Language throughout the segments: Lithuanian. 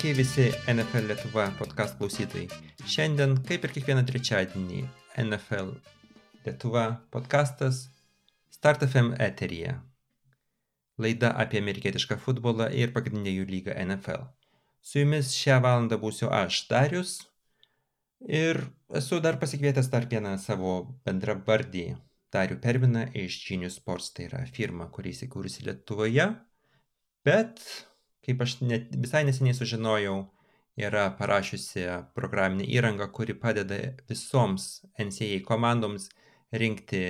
Sveiki visi NFL Lietuva podcast klausytojai. Šiandien, kaip ir kiekvieną trečiadienį, NFL Lietuva podcastas Start FM eteryje. Laida apie amerikietišką futbolą ir pagrindinę jų lygą NFL. Su jumis šią valandą būsiu aš, Darius. Ir esu dar pasikvietęs dar vieną savo bendravardį, Darių Perminą iš Genius Sports, tai yra firma, kuri įsikūrusi Lietuvoje. Bet kaip aš net visai neseniai sužinojau, yra parašiusi programinę įrangą, kuri padeda visoms NCAA komandoms rinkti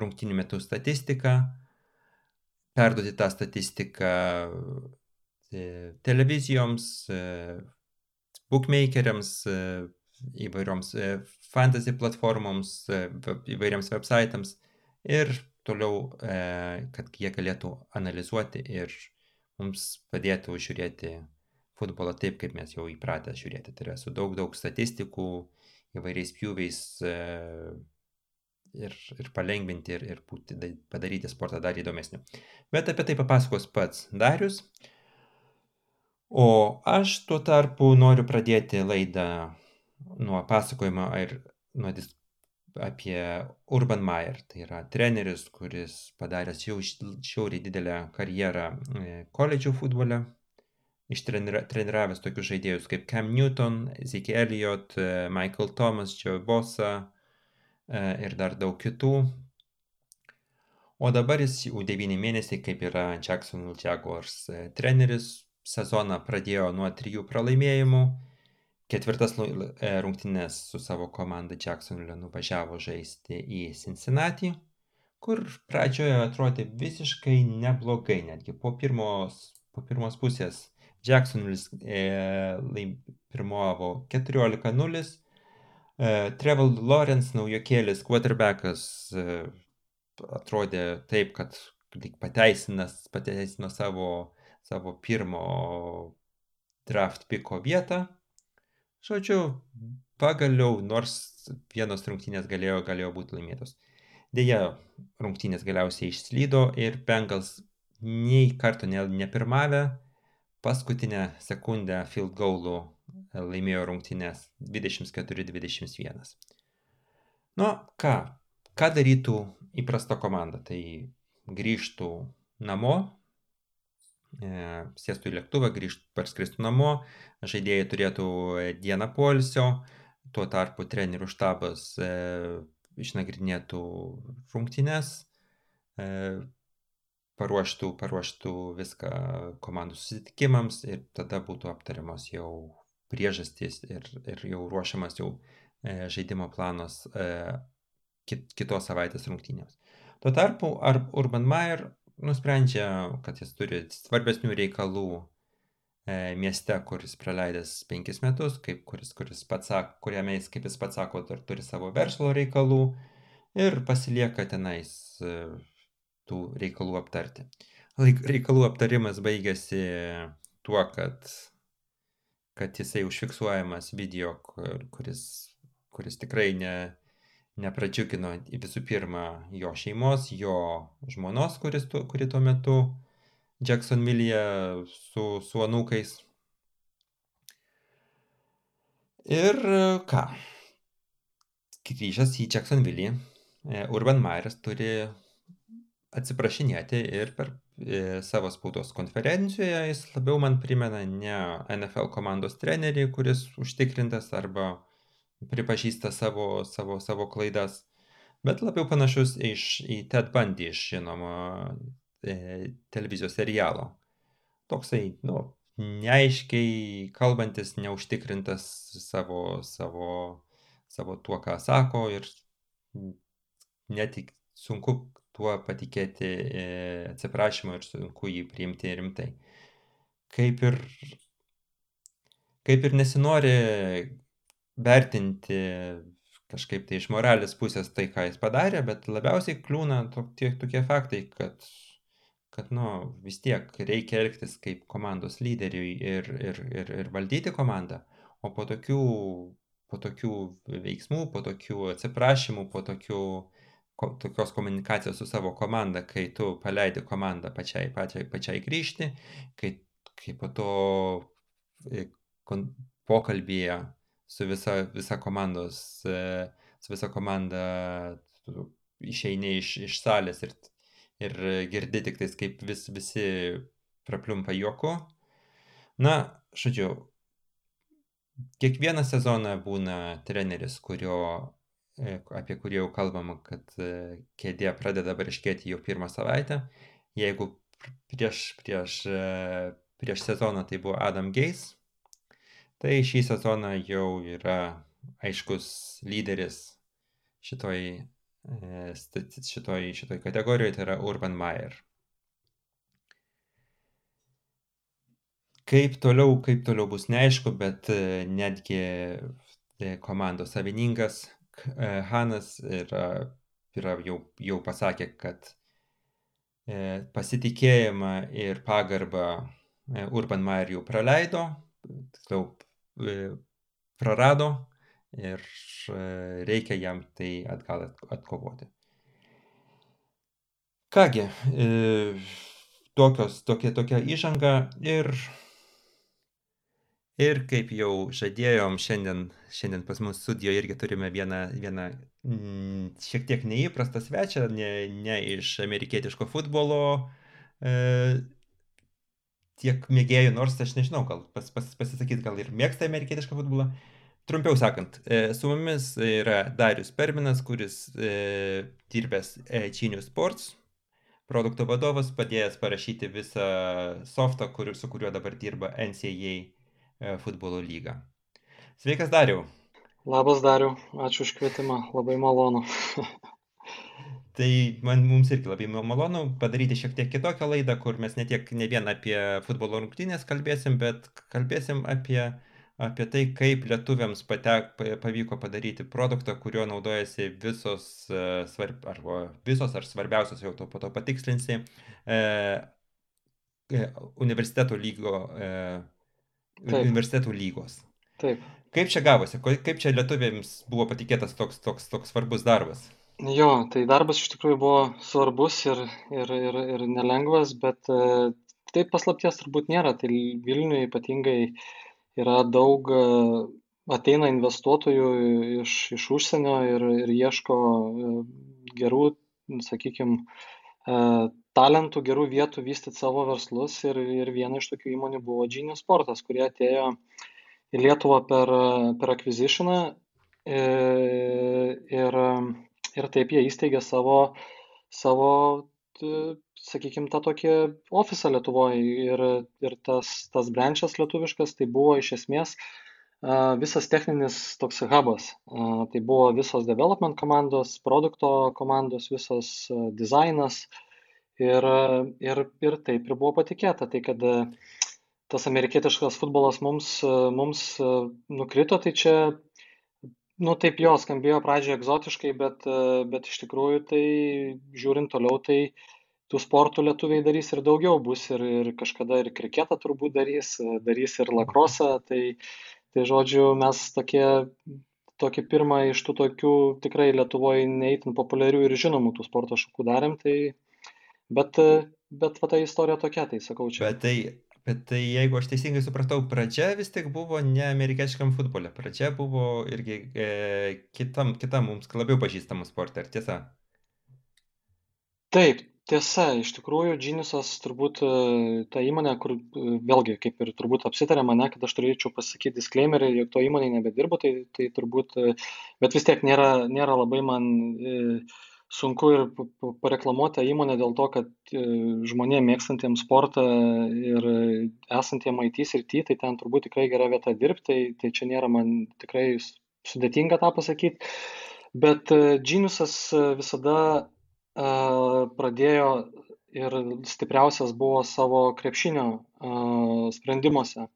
rungtinių metų statistiką, perduoti tą statistiką e, televizijoms, e, bookmakeriams, e, įvairioms fantasy platformoms, įvairiams websitams ir toliau, kad jie galėtų analizuoti ir mums padėtų žiūrėti futbolą taip, kaip mes jau įpratę žiūrėti. Tai yra su daug, daug statistikų, įvairiais pjūviais e, ir, ir palengvinti ir, ir būti, padaryti sportą dar įdomesniu. Bet apie tai papasakos pats Darius. O aš tuo tarpu noriu pradėti laidą nuo pasakojimo ir nuo dis apie Urban Meyer. Tai yra treneris, kuris padaręs jau šiauriai didelę karjerą e, koledžių futbole. Ištreniravęs tokius žaidėjus kaip Cam Newton, Zeke Elliott, e, Michael Thomas, Joe Bosa e, ir dar daug kitų. O dabar jis jau 9 mėnesiai kaip yra Jacksonville Jaguars treneris. Sezoną pradėjo nuo trijų pralaimėjimų ketvirtas e, rungtynes su savo komanda Jacksonville nuvažiavo žaisti į Cincinnati, kur pradžioje atrodė visiškai neblogai, netgi po pirmos, po pirmos pusės Jacksonville e, pirmovo 14-0, e, Trevor Lawrence naujokėlis quarterbackas e, atrodė taip, kad pateisino savo, savo pirmo draft piko vietą Žodžiu, pagaliau, nors vienos rungtynės galėjo, galėjo būti laimėtos. Deja, rungtynės galiausiai išslydo ir Bengals nei karto ne, nepirmavę, paskutinę sekundę field goalų e, laimėjo rungtynės 24-21. Nu, ką, ką darytų įprasta komanda? Tai grįžtų namo, sėstų į lėktuvą, grįžtų, parskristų namo, žaidėjai turėtų dieną poilsio, tuo tarpu trenerių štabas e, išnagrinėtų rungtynes, e, paruoštų, paruoštų viską komandų susitikimams ir tada būtų aptariamos jau priežastys ir, ir jau ruošiamas jau e, žaidimo planas e, kit, kitos savaitės rungtynėms. Tuo tarpu ar Urban Meyer nusprendžia, kad jis turi svarbesnių reikalų e, mieste, kuris praleidęs penkis metus, kaip kuris, kuris pats sako, kuriame jis, kaip jis pats sako, dar turi savo verslo reikalų ir pasilieka tenais e, tų reikalų aptarti. Reikalų aptarimas baigėsi tuo, kad, kad jisai užfiksuojamas video, kuris, kuris tikrai ne, nepradžiugino visų pirma jo šeimos, jo žmonos, kuris, tu, kuri tuo metu Jacksonville'e su, su anūkais. Ir ką? Grįžęs į Jacksonville, e, Urban Meyers turi atsiprašinėti ir per e, savo spaudos konferencijoje jis labiau man primena ne NFL komandos trenerį, kuris užtikrintas arba pripažįsta savo, savo, savo klaidas, bet labiau panašus iš, į Ted Bundy iš žinomo e, televizijos serialo. Toksai, nu, neaiškiai kalbantis, neužtikrintas savo, savo, savo tuo, ką sako ir netik sunku tuo patikėti e, atsiprašymu ir sunku jį priimti rimtai. Kaip ir, kaip ir nesinori vertinti kažkaip tai iš moralės pusės tai, ką jis padarė, bet labiausiai kliūna tokie, tokie faktai, kad, kad nu, vis tiek reikia elgtis kaip komandos lyderiui ir, ir, ir, ir valdyti komandą, o po tokių, po tokių veiksmų, po tokių atsiprašymų, po tokių ko, tokios komunikacijos su savo komanda, kai tu paleidi komandą pačiai, pačiai, pačiai grįžti, kai, kai po to pokalbyje su visa, visa komandos, su visa komanda išeini iš, iš salės ir, ir girdi tik tais, kaip vis, visi prapliumpa juoku. Na, žodžiu, kiekvieną sezoną būna treneris, kurio, e, apie kurį jau kalbama, kad e, kėdė pradeda barškėti jau pirmą savaitę. Jeigu prieš, prieš, e, prieš sezoną tai buvo Adam Geis, tai šį sezoną jau yra aiškus lyderis šitoj, šitoj, šitoj kategorijoje, tai yra Urban Meyer. Kaip toliau, kaip toliau bus neaišku, bet e, netgi e, komandos savininkas e, Hanas yra, yra jau, jau pasakė, kad pasitikėjimą ir pagarbą Urban Meyer jau praleido, tiksliau prarado ir reikia jam tai atgal atkovoti. Kągi, tokios, tokia, tokia įžanga ir Ir kaip jau žadėjom, šiandien, šiandien pas mus studijoje irgi turime vieną, vieną šiek tiek neįprastą svečią, ne, ne iš amerikietiško futbolo e, tiek mėgėjų, nors aš nežinau, gal pas, pas, pasisakyti, gal ir mėgsta amerikietišką futbolą. Trumpiau sakant, e, su mumis yra Darius Perminas, kuris e, dirbęs e, Genius Sports, produkto vadovas, padėjęs parašyti visą softą, kur, su kuriuo dabar dirba NCAA E, futbolo lygą. Sveikas Dariau. Labas Dariau, ačiū už kvietimą, labai malonu. tai man, mums irgi labai malonu padaryti šiek tiek kitokią laidą, kur mes ne tiek ne vien apie futbolo rungtynės kalbėsim, bet kalbėsim apie, apie tai, kaip lietuviams patek, pavyko padaryti produktą, kuriuo naudojasi visos, e, svarb, arba visos ar svarbiausios, jau to po to patikslinsi, e, e universiteto lygo e, universitetų lygos. Taip. Kaip čia gavosi, kaip čia lietuviams buvo patikėtas toks, toks, toks svarbus darbas? Jo, tai darbas iš tikrųjų buvo svarbus ir, ir, ir, ir nelengvas, bet e, taip paslapties turbūt nėra. Tai Vilniuje ypatingai yra daug e, ateina investuotojų iš, iš užsienio ir, ir ieško e, gerų, sakykime, talentų, gerų vietų vystyti savo verslus ir, ir viena iš tokių įmonių buvo Genius Sportas, kurie atėjo į Lietuvą per, per acquisitioną e, ir, ir taip jie įsteigė savo, savo sakykime, tą tokį ofisą Lietuvoje ir, ir tas, tas brančas lietuviškas, tai buvo iš esmės visas techninis toks hubas. Tai buvo visos development komandos, produkto komandos, visos dizainas, ir, ir, ir taip ir buvo patikėta. Tai kad e, tas amerikietiškas futbolas mums, e, mums e, nukrito, tai čia, nu taip jo, skambėjo pradžioje egzotiškai, bet, bet iš tikrųjų tai žiūrint toliau, tai tų sportų lietuviai darys ir daugiau bus ir, ir kažkada ir kriketą turbūt darys, darys ir lakrosą. Tai, tai žodžiu, mes tokie tokį pirmą iš tų tokių tikrai Lietuvoje neįtin populiarių ir žinomų tų sporto šakų darėm, tai, Bet, bet va ta istorija tokia, tai sakau čia. Bet tai, bet tai jeigu aš teisingai supratau, pradžia vis tik buvo ne amerikietiškam futbole, pradžia buvo irgi e, kitam, kitam mums labiau pažįstamam sportui, ar tiesa? Taip, tiesa, iš tikrųjų, Geniusas turbūt e, ta įmonė, kur e, vėlgi, kaip ir turbūt apsitarė mane, kad aš turėčiau pasakyti disclaimerį, jog to įmonė nebedirbu, tai, tai turbūt, e, bet vis tiek nėra, nėra labai man... E, sunku ir pareklamuoti tą įmonę dėl to, kad e, žmonėm mėgstantiems sportą ir esantiem IT srity, tai ten turbūt tikrai gera vieta dirbti, tai, tai čia nėra man tikrai sudėtinga tą pasakyti. Bet e, Geniusas visada pradėjo ir stipriausias buvo savo krepšinio sprendimuose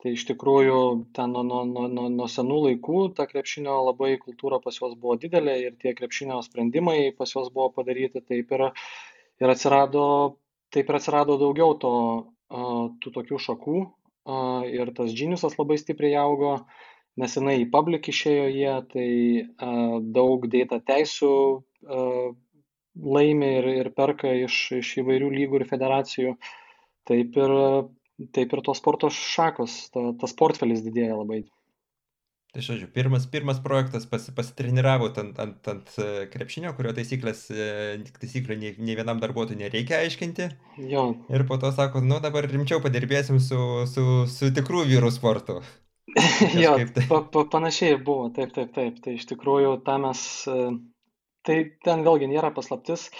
tai iš tikrųjų ten nuo, nuo, nuo, nuo, nuo senų laikų ta krepšinio labai kultūra pas juos buvo didelė ir tie krepšinio sprendimai pas juos buvo padaryti taip ir, ir atsirado, taip ir atsirado daugiau to, tų tokių šakų ir tas džiniusas labai stipriai augo, nes jinai į public išėjo jie, tai daug data teisų laimi ir, ir perka iš, iš įvairių lygų ir federacijų. Taip ir taip ir tos sporto šakos, ta, tas portfelis didėja labai. Tai žodžiu, pirmas, pirmas projektas pas, pasitreniravo ant, ant, ant e, krepšinio, kurio taisyklės, e, taisyklių nei, nei vienam darbuotojui nereikia aiškinti. Jo. Ir po to sako, nu dabar rimčiau padirbėsim su, su, su tikrų vyrų sportu. jo, tai. pa, pa, panašiai ir buvo, taip, taip, taip. Tai iš tikrųjų, tą mes, e, tai ten vėlgi nėra paslaptis.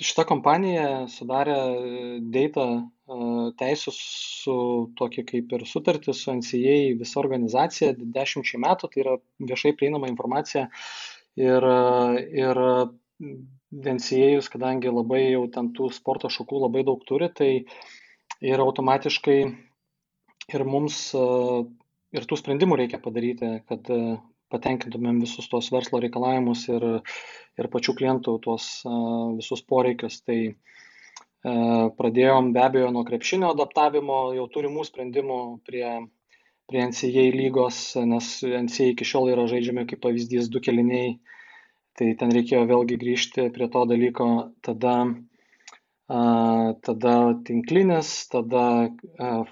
Šita kompanija sudarė data teisų su tokia kaip ir sutartį su NCA visa organizacija dešimčiai metų, tai yra viešai prieinama informacija. Ir, ir NCA, kadangi labai jau ten tų sporto šakų labai daug turi, tai ir automatiškai ir mums ir tų sprendimų reikia padaryti, kad patenkintumėm visus tos verslo reikalavimus ir, ir pačių klientų tuos visus poreikius. Tai pradėjom be abejo nuo krepšinio adaptavimo jau turimų sprendimų prie, prie NCA lygos, nes NCA iki šiol yra žaidžiami kaip pavyzdys du keliniai. Tai ten reikėjo vėlgi grįžti prie to dalyko. Tada tada tinklinis, tada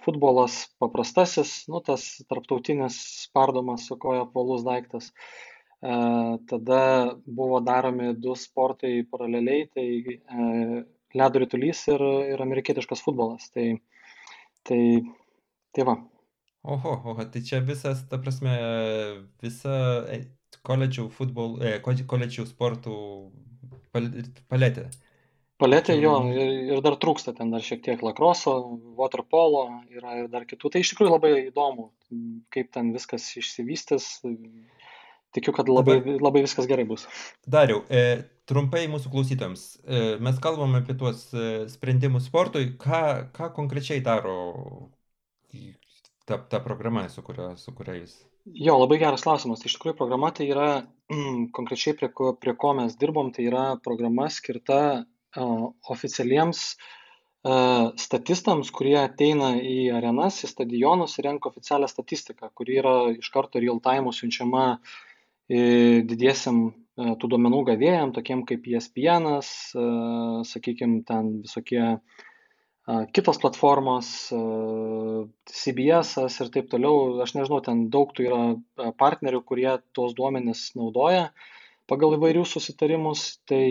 futbolas paprastasis, nu tas tarptautinis spardomas su koja apvalus daiktas. Tada buvo daromi du sportai paraleliai, tai ledo ritulys ir, ir amerikietiškas futbolas. Tai, tai, tai va. Oho, oho, tai čia visas, ta prasme, visa e, koledžių futbol, e, koledžių sportų paletė. Paletė jo ir, ir dar trūksta ten dar šiek tiek lakroso, waterpolo, yra ir dar kitų. Tai iš tikrųjų labai įdomu, kaip ten viskas išsivystys. Tikiu, kad labai, labai viskas gerai bus. Dariau, e, trumpai mūsų klausytams. E, mes kalbam apie tuos e, sprendimus sportui. Ką, ką konkrečiai daro ta, ta programa, su kuria, su kuria jūs? Jo, labai geras klausimas. Iš tikrųjų programa tai yra, konkrečiai prie ko, prie ko mes dirbom, tai yra programa skirta oficialiems statistams, kurie ateina į arenas, į stadionus ir renka oficialią statistiką, kuri yra iš karto real time siunčiama didiesiam tų duomenų gavėjam, tokiem kaip ESPN, sakykime, ten visokie kitos platformos, CBS ir taip toliau. Aš nežinau, ten daug tų yra partnerių, kurie tuos duomenis naudoja pagal įvairius susitarimus. Tai,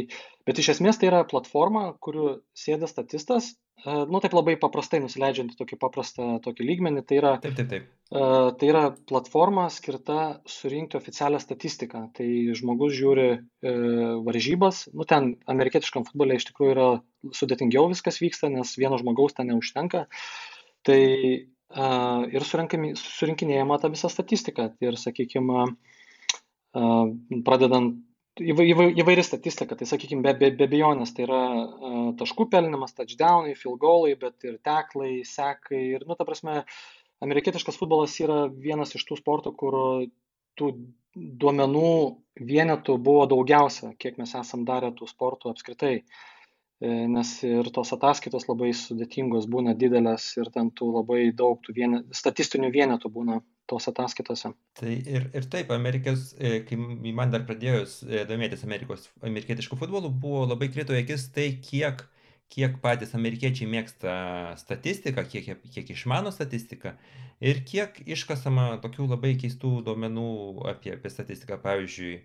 bet iš esmės tai yra platforma, kuriu sėda statistas, e, nu taip labai paprastai nusileidžiant į tokį paprastą tokį lygmenį, tai yra, taip, taip, taip. Uh, tai yra platforma skirta surinkti oficialią statistiką. Tai žmogus žiūri uh, varžybas, nu ten amerikietiškam futbole iš tikrųjų yra sudėtingiau viskas vyksta, nes vieno žmogaus ten neužtenka. Tai uh, ir surinkinėjama ta visa statistika. Ir, sakykime, pradedant įvairi statistika, tai sakykime, be, be, be abejonės, tai yra uh, taškų pelnimas, touchdownai, field goalai, bet ir teklai, sekai. Ir, nu, ta prasme, amerikietiškas futbolas yra vienas iš tų sportų, kur tų duomenų vienetų buvo daugiausia, kiek mes esam darę tų sportų apskritai. E, nes ir tos ataskaitos labai sudėtingos būna didelės ir ten tų labai daug tų vienet, statistinių vienetų būna tos ataskaitose. Tai ir, ir taip, Amerikos, e, kai man dar pradėjus e, domėtis Amerikos, amerikietiškų futbolų, buvo labai krito akis tai, kiek, kiek patys amerikiečiai mėgsta statistiką, kiek, kiek išmano statistiką ir kiek iškasama tokių labai keistų duomenų apie, apie statistiką. Pavyzdžiui,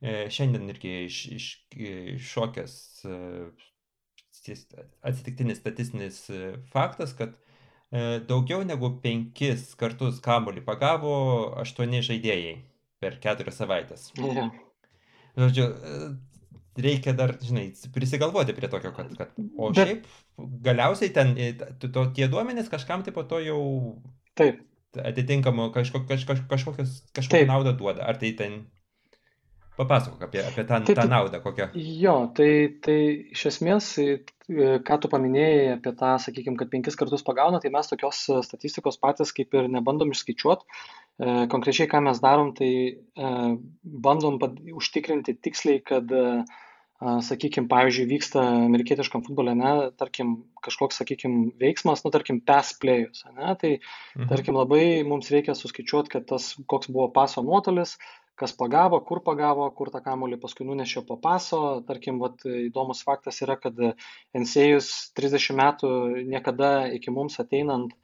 e, šiandien irgi iš, iš, iššokęs atsitiktinis statistinis faktas, kad E, daugiau negu penkis kartus kamuolį pagavo aštuoni žaidėjai per keturias savaitės. Ja. Žodžiu, e, reikia dar, žinai, prisigalvoti prie tokio, kad, kad o Bet... šiaip galiausiai ten e, to, tie duomenys kažkam tai po to jau Taip. atitinkamų kažko, kaž, kaž, kažkokios, kažkokią naudą duoda. Ar tai ten Papasakok apie, apie tą, tai, tą naudą kokią. Jo, tai, tai iš esmės, ką tu paminėjai apie tą, sakykime, kad penkis kartus pagauna, tai mes tokios statistikos patys kaip ir nebandom išskaičiuoti. E, konkrečiai, ką mes darom, tai e, bandom užtikrinti tiksliai, kad sakykime, pavyzdžiui, vyksta amerikietiškam futbole, ne, tarkim, kažkoks, sakykime, veiksmas, nu, tarkim, pass playus, ne, tai, mhm. tarkim, labai mums reikia suskaičiuoti, kad tas, koks buvo paso nuotolis, kas pagavo, kur pagavo, kur tą kamolį paskui nunešė po paso. Tarkim, vat, įdomus faktas yra, kad NCAJus 30 metų niekada iki mums ateinant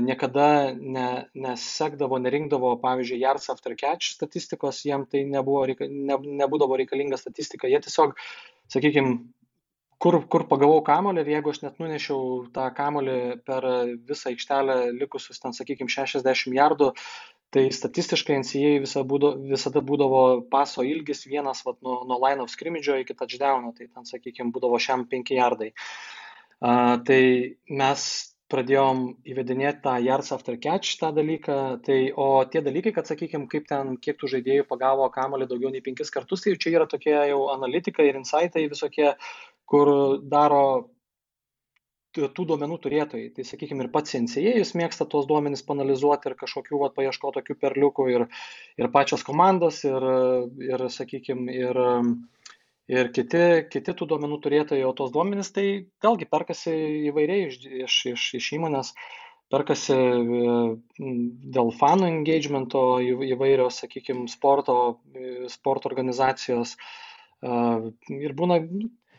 niekada ne, nesekdavo, nerinkdavo, pavyzdžiui, yards after catch statistikos, jiem tai nebuvo, ne, nebūdavo reikalinga statistika. Jie tiesiog, sakykime, kur, kur pagavau kamolį ir jeigu aš net nunešiau tą kamolį per visą aikštelę likusius ten, sakykime, 60 jardų, tai statistiškai NCA visa būdo, visada būdavo paso ilgis vienas vat, nuo, nuo line of scrimmage iki touchdowno, tai ten, sakykime, būdavo šiam 5 jardai. Uh, tai mes pradėjom įvedinėti tą yards after catch tą dalyką, tai, o tie dalykai, kad sakykime, kaip ten, kiek tų žaidėjų pagavo kamalį daugiau nei penkis kartus, tai čia yra tokie jau analitikai ir insightai visokie, kur daro tų duomenų turėtojai. Tai sakykime, ir pats jis mėgsta tuos duomenys panalizuoti ir kažkokių vat, paieško tokių perliukų ir, ir pačios komandos ir, ir sakykime, ir ir kiti, kiti tų duomenų turėtojai, o tos duomenys tai vėlgi perkasi įvairiai iš, iš, iš, iš įmonės, perkasi e, dėl fanų engagemento įvairios, sakykime, sporto, e, sporto organizacijos. E, ir būna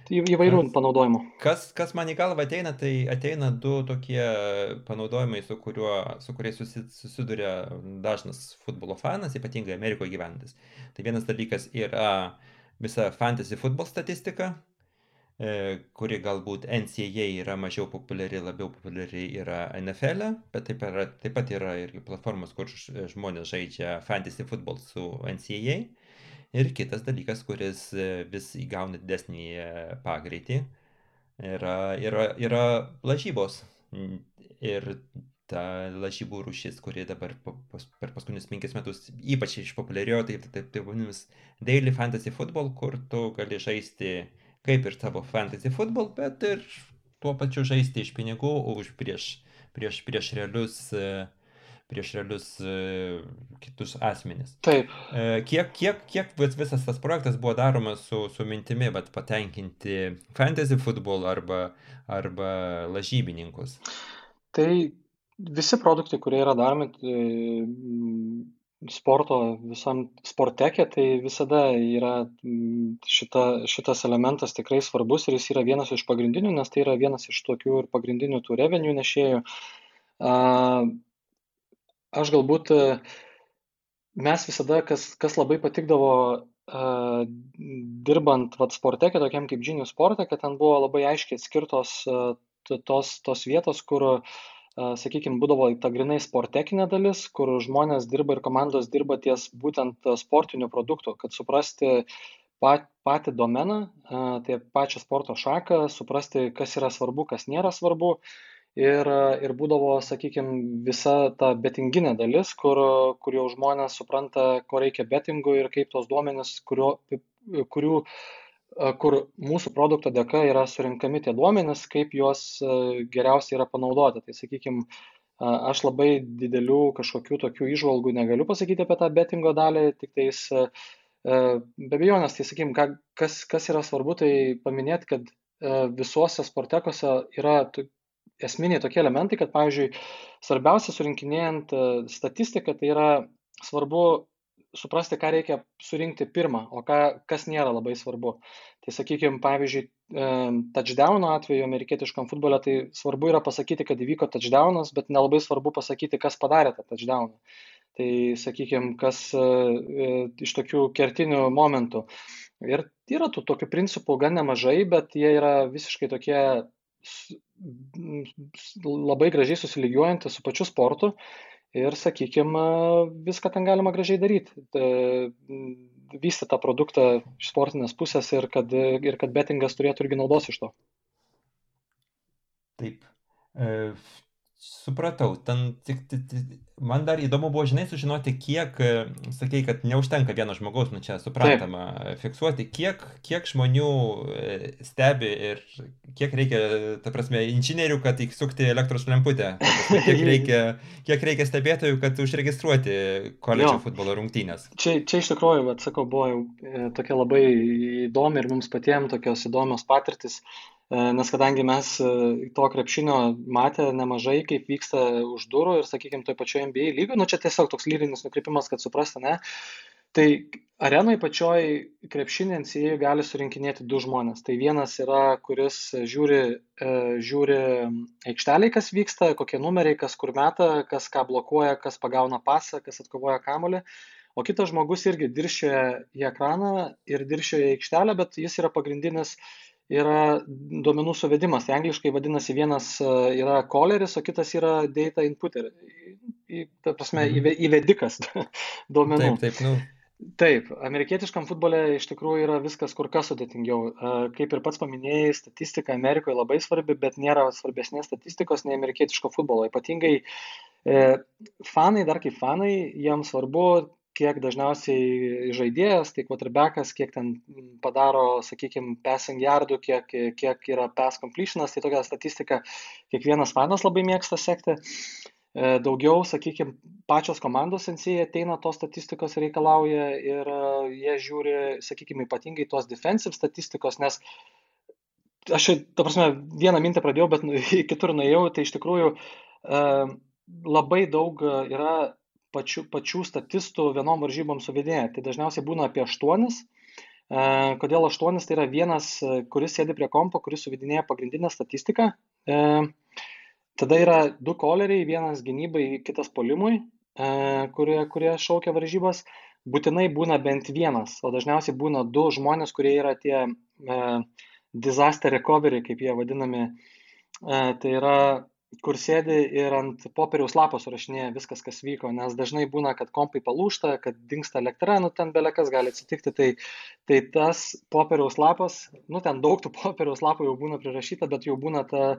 įvairių kas, panaudojimų. Kas, kas man į galvą ateina, tai ateina du tokie panaudojimai, su, kuriuo, su kuriais susiduria dažnas futbolo fanas, ypatingai Amerikoje gyvenantis. Tai vienas dalykas yra visa fantasy futbol statistika, e, kuri galbūt NCAA yra mažiau populiari, labiau populiari yra NFL, e, bet taip, yra, taip pat yra ir platformos, kur žmonės žaidžia fantasy futbol su NCAA. Ir kitas dalykas, kuris e, vis įgauna didesnį pagreitį, yra, yra, yra lažybos. Ir ta lažybų rūšis, kuri dabar per paskutinius penkis metus ypač išpopuliarėjo, tai taip tai vadinamas Daily Fantasy Football, kur tu gali žaisti kaip ir tavo Fantasy Football, bet ir tuo pačiu žaisti iš pinigų už prieš, prieš, prieš realius prieš realius kitus asmenis. Taip. E, kiek, kiek, kiek visas tas projektas buvo daromas su, su mintimi, bet patenkinti fantasy football arba, arba lažybininkus? Tai visi produktai, kurie yra daromi tai, sporto visam sportekė, tai visada yra šita, šitas elementas tikrai svarbus ir jis yra vienas iš pagrindinių, nes tai yra vienas iš tokių ir pagrindinių tų revenue nešėjų. Aš galbūt mes visada, kas, kas labai patikdavo uh, dirbant vat, sportekė, tokiam kaip žinių sportė, kad ten buvo labai aiškiai atskirtos uh, tos, tos vietos, kur uh, sakykim būdavo ta grynai sportekinė dalis, kur žmonės dirba ir komandos dirba ties būtent sportiniu produktu, kad suprasti pat, patį domeną, tai pačią sporto šaką, suprasti, kas yra svarbu, kas nėra svarbu. Ir, ir būdavo, sakykime, visa ta betinginė dalis, kur, kur jau žmonės supranta, ko reikia betingui ir kaip tos duomenys, kurio, kurių kur mūsų produkto dėka yra surinkami tie duomenys, kaip juos geriausiai yra panaudoti. Tai sakykime, aš labai didelių kažkokių tokių išvalgų negaliu pasakyti apie tą betingo dalį, tik tais be abejonės, tai sakykime, kas, kas yra svarbu, tai paminėti, kad visuose sportekose yra esminiai tokie elementai, kad, pavyzdžiui, svarbiausia surinkinėjant statistiką, tai yra svarbu suprasti, ką reikia surinkti pirmą, o ką, kas nėra labai svarbu. Tai sakykime, pavyzdžiui, touchdowno atveju amerikietiškam futbole, tai svarbu yra pasakyti, kad įvyko touchdownas, bet nelabai svarbu pasakyti, kas padarė tą touchdowną. Tai sakykime, kas e, iš tokių kertinių momentų. Ir yra tų tokių principų gan nemažai, bet jie yra visiškai tokie labai gražiai susilygiuojantys su pačiu sportu ir, sakykime, viską ten galima gražiai daryti. Vystyti tą produktą iš sportinės pusės ir kad, ir kad bettingas turėtų irgi naudos iš to. Taip. E, Supratau, ten tik, tik, tik, man dar įdomu buvo, žinai, sužinoti, kiek, sakei, kad neužtenka vieno žmogaus, nu čia suprantama, Taip. fiksuoti, kiek, kiek žmonių e, stebi ir kiek reikia, ta prasme, inžinierių, kad įsukti elektros lemputę, kiek reikia, kiek reikia stebėtojų, kad užregistruoti koledžo futbolo rungtynės. Čia, čia iš tikrųjų, atsakau, buvo e, tokia labai įdomi ir mums patiems tokios įdomios patirtis E, nes kadangi mes e, to krepšinio matę nemažai, kaip vyksta už durų ir, sakykime, toj pačioje NBA lygoje, nu čia tiesiog toks lyrinis nukrypimas, kad suprasti, ne, Tai arenai pačioj krepšinį NCAA gali surinkinėti du žmonės. Tai vienas yra, kuris žiūri, e, žiūri aikšteliai, kas vyksta, kokie numeriai, kas kur meta, kas ką blokuoja, kas pagauna pasą, kas atkovoja kamolį. O kitas žmogus irgi diršioja į ekraną ir diršioja į aikštelę, bet jis yra pagrindinis yra duomenų suvedimas. Tai angliškai vadinasi vienas e, yra calleris, o kitas yra data inputer. Ta prasme, mhm. įvedikas duomenų. Taip, taip, nu. Taip, amerikietiškam futbole iš tikrųjų yra viskas kur kas sudėtingiau. E, kaip ir pats paminėjai, statistika Amerikoje labai svarbi, bet nėra svarbesnės statistikos nei amerikietiško futbolo. Ypatingai e, fanai, dar kaip fanai, jiems svarbu kiek dažniausiai žaidėjas, tai quarterbackas, kiek ten padaro, sakykime, passing yardų, kiek, kiek yra pass completionas, tai tokia statistika kiekvienas fanas labai mėgsta sekti. E, daugiau, sakykime, pačios komandos NCA ateina tos statistikos reikalauja ir e, jie žiūri, sakykime, ypatingai tos defensive statistikos, nes aš, ta prasme, vieną mintį pradėjau, bet nu, kitur nuėjau, tai iš tikrųjų e, labai daug yra pačių, pačių statistų vienom varžybom suvedėję. Tai dažniausiai būna apie aštuonis. E, kodėl aštuonis? Tai yra vienas, kuris sėdi prie kompo, kuris suvedinėja pagrindinę statistiką. E, tada yra du koleriai, vienas gynybai, kitas polimui, e, kurie, kurie šaukia varžybas. Būtinai būna bent vienas, o dažniausiai būna du žmonės, kurie yra tie disaster recovery, kaip jie vadinami. Tai yra kur sėdi ir ant popieriaus lapo surašinėja viskas, kas vyko, nes dažnai būna, kad kompai palūšta, kad dinksta elektra, nu ten belekas gali atsitikti, tai, tai tas popieriaus lapas, nu ten daug tų popieriaus lapų jau būna prirašyta, bet jau būna ta,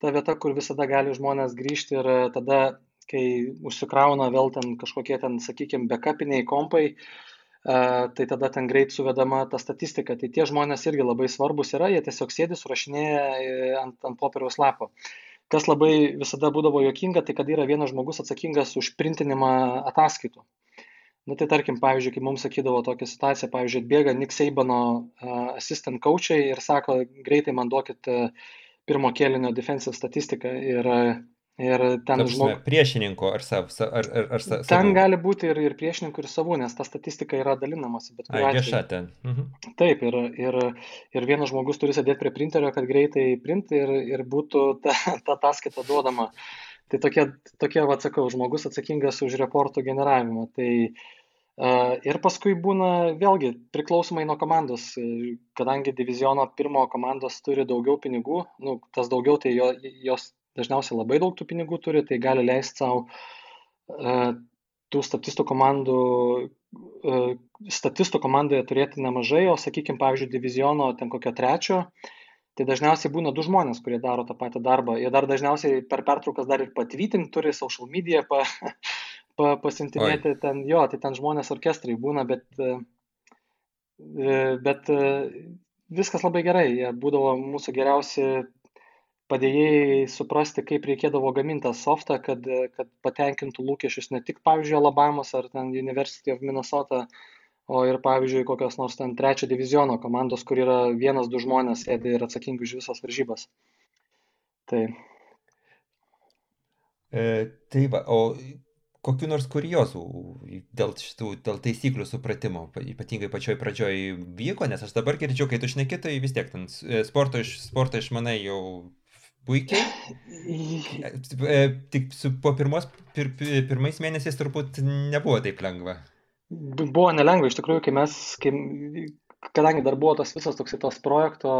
ta vieta, kur visada gali žmonės grįžti ir tada, kai užsikrauna vėl ten kažkokie ten, sakykime, backupiniai kompai, tai tada ten greit suvedama ta statistika. Tai tie žmonės irgi labai svarbus yra, jie tiesiog sėdi, surašinėja e, ant, ant popieriaus lapo. Uh, kas labai visada būdavo juokinga, tai kad yra vienas žmogus atsakingas už printinimą ataskaitų. Na tai tarkim, pavyzdžiui, kai mums sakydavo tokią situaciją, pavyzdžiui, atbėga Nick Seibano uh, assistant coachai ir sako, greitai man duokit uh, pirmo kėlinio defensive statistiką ir uh, Ir ten žmogus. Priešininko ar savo. Ar, ar, ar sa, ten savų. gali būti ir, ir priešininkų, ir savų, nes ta statistika yra dalinamasi. Ai, vieša ten. Mhm. Taip, ir, ir, ir vienas žmogus turi sėdėti prie printerio, kad greitai print ir, ir būtų ta, ta ataskaita duodama. Tai tokie, tokie atsakau, žmogus atsakingas už reportų generavimą. Tai, uh, ir paskui būna vėlgi priklausomai nuo komandos, kadangi diviziono pirmo komandos turi daugiau pinigų, nu, tas daugiau tai jo, jos dažniausiai labai daug tų pinigų turi, tai gali leisti savo uh, tų statistų komandų, uh, statistų komandoje turėti nemažai, o sakykime, pavyzdžiui, diviziono ten kokio trečio, tai dažniausiai būna du žmonės, kurie daro tą patį darbą. Jie dar dažniausiai per pertraukas dar ir patvytinti turi, social media pa, pa, pasintinėti Oi. ten, jo, tai ten žmonės orkestrai būna, bet, uh, bet viskas labai gerai. Jie būdavo mūsų geriausi padėjėjai suprasti, kaip reikėdavo gaminti tą softą, kad, kad patenkintų lūkesčius ne tik, pavyzdžiui, Alabamos ar ten University of Minnesota, o ir, pavyzdžiui, kokios nors ten trečio diviziono komandos, kur yra vienas, du žmonės sėdi ir atsakingi už visas varžybas. Tai. E, tai va, o kokiu nors kuriozų dėl šitų, dėl taisyklių supratimo, ypatingai pačioj pradžioj vyko, nes aš dabar girdžiu, kai tu šneki, tai vis tiek ten e, sporto, iš, sporto išmanai jau puikiai. E, tik su, po pirmos, pir, pirmais mėnesiais turbūt nebuvo taip lengva. Buvo nelengva, iš tikrųjų, kai mes, kai, kadangi dar buvo tas visas toks tos projekto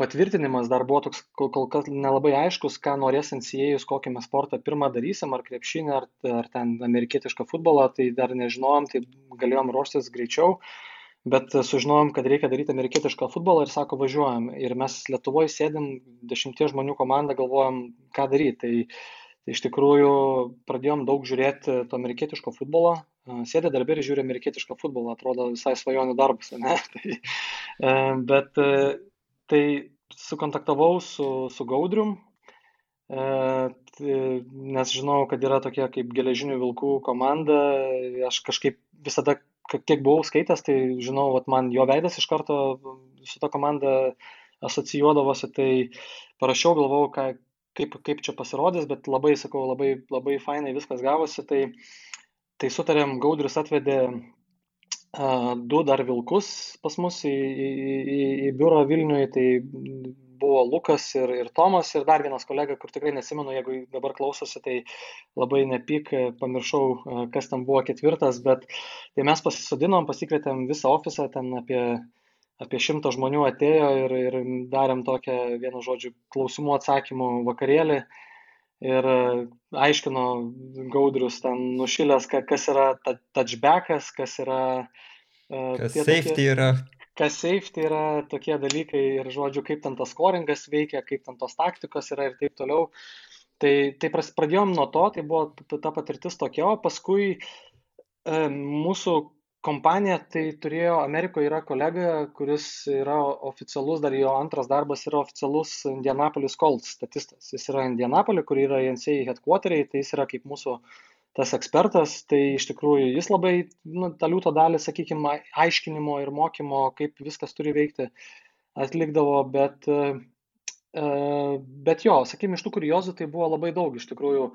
patvirtinimas, dar buvo toks kol, kol kas nelabai aiškus, ką norės NCA'us, kokį mes sportą pirmą darysim, ar krepšinį, ar, ar ten amerikietišką futbolą, tai dar nežinojom, tai galėjom ruoštis greičiau. Uh, bet sužinojom, kad reikia daryti amerikietišką futbolą ir sako, važiuojam. Ir mes Lietuvoje sėdim dešimties žmonių komandą, galvojam, ką daryti. Tai, tai iš tikrųjų pradėjom daug žiūrėti to amerikietiško futbolo. Sėdė darbė ir žiūri amerikietišką futbolą, atrodo visai svajonių darbas, ne? tai, e, bet e, tai sukontaktavau su, su Gaudrium, e, nes žinau, kad yra tokia kaip geležinių vilkų komanda, aš kažkaip visada kiek buvau skaitęs, tai žinau, vat, man jo veidas iš karto su ta komanda asocijuodavosi, tai parašiau, galvojau, ką, kaip, kaip čia pasirodys, bet labai, sakau, labai, labai fainai viskas gavosi, tai, tai sutarėm, Gaudris atvedė du dar vilkus pas mus į, į, į, į biurą Vilniuje, tai buvo Lukas ir, ir Tomas ir dar vienas kolega, kur tikrai nesimenu, jeigu dabar klausosi, tai labai nepyk, pamiršau, kas ten buvo ketvirtas, bet tai mes pasisodinom, pasikvietėm visą ofisą, ten apie, apie šimtą žmonių atėjo ir, ir darėm tokią, vienu žodžiu, klausimų atsakymų vakarėlį. Ir aiškino Gaudrius ten nušilęs, kas yra touchbackas, kas yra Kas safety tokie, yra kas safety yra tokie dalykai ir, žodžiu, kaip ten tas scoringas veikia, kaip ten tos taktikos yra ir taip toliau. Tai, tai pradėjom nuo to, tai buvo ta patirtis tokia, o paskui e, mūsų kompanija tai turėjo, Amerikoje yra kolega, kuris yra oficialus, dar jo antras darbas yra oficialus Indianapolis Colts statistas. Jis yra Indianapolis, kur yra NCA headquarteriai, tai jis yra kaip mūsų uh, tas ekspertas, tai iš tikrųjų jis labai, nu, tą liūto dalį, sakykime, aiškinimo ir mokymo, kaip viskas turi veikti, atlikdavo, bet, e, bet jo, sakykime, iš tų kuriozų tai buvo labai daug, iš tikrųjų,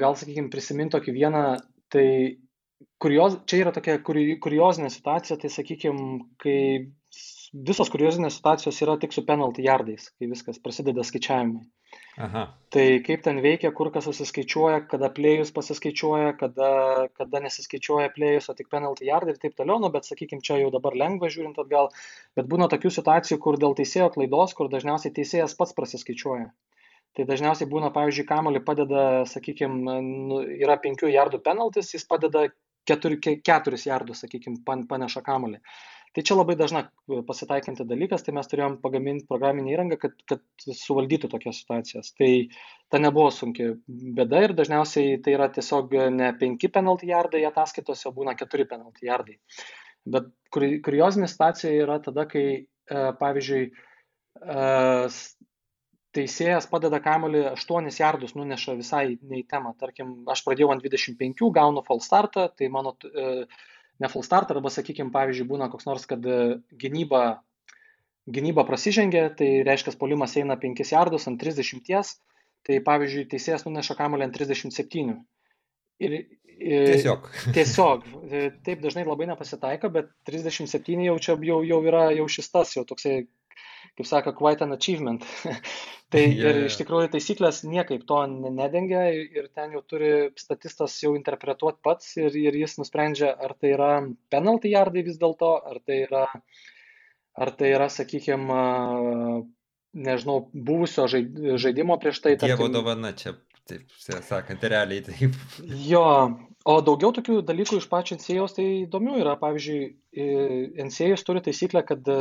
gal, sakykime, prisiminti tokį vieną, tai kurioz, čia yra tokia kuriozinė situacija, tai sakykime, kai visos kuriozinės situacijos yra tik su penalty yardais, kai viskas prasideda skaičiavimai. Aha. Tai kaip ten veikia, kur kas susiskaičiuoja, kada plėjus pasiskaičiuoja, kada, kada nesiskaičiuoja plėjus, o tik penalty yardai ir taip toliau, nu, bet sakykime, čia jau dabar lengva žiūrint atgal, bet būna tokių situacijų, kur dėl teisėjo klaidos, kur dažniausiai teisėjas pats prasiskaičiuoja. Tai dažniausiai būna, pavyzdžiui, kamolį padeda, sakykime, nu, yra penkių jardų penaltis, jis padeda keturi, keturis jardus, sakykime, paneša kamolį. Tai čia labai dažna e, pasitaikanti dalykas, tai mes turėjom pagaminti programinį įrangą, kad, kad suvaldytų tokias situacijas. Tai ta nebuvo sunki bėda ir dažniausiai tai yra tiesiog ne penki penalty yardai ataskaitose, o būna keturi penalty yardai. Bet kuriozinė situacija yra tada, kai, e, pavyzdžiui, e, teisėjas padeda kamolį 8 jardus, nuneša visai ne į temą. Tarkim, aš pradėjau ant 25, gaunu false startą, tai mano ne full start, arba, sakykime, pavyzdžiui, būna koks nors, kad e, gynyba, gynyba prasižengia, tai reiškia, polimas eina 5 jardus ant 30, tai pavyzdžiui, teisėjas nuneša kamuolį ant 37. Ir, ir, tiesiog. Tiesiog. E, taip dažnai labai nepasitaiko, bet 37 jau čia jau, jau yra jau šis tas, jau toksai kaip sako, quite an achievement. tai yeah, ir iš tikrųjų taisyklės niekaip to nedengia ir ten jau turi statistas jau interpretuoti pats ir, ir jis nusprendžia, ar tai yra penalty yardai vis dėlto, ar tai yra, ar tai yra, sakykime, nežinau, buvusio žaidimo prieš tai. Dievo tarkim, dovana čia taip sakant, realiai taip. Jo, o daugiau tokių dalykų iš pačio NCAUS tai įdomių yra. Pavyzdžiui, NCAUS turi taisyklę, kad e,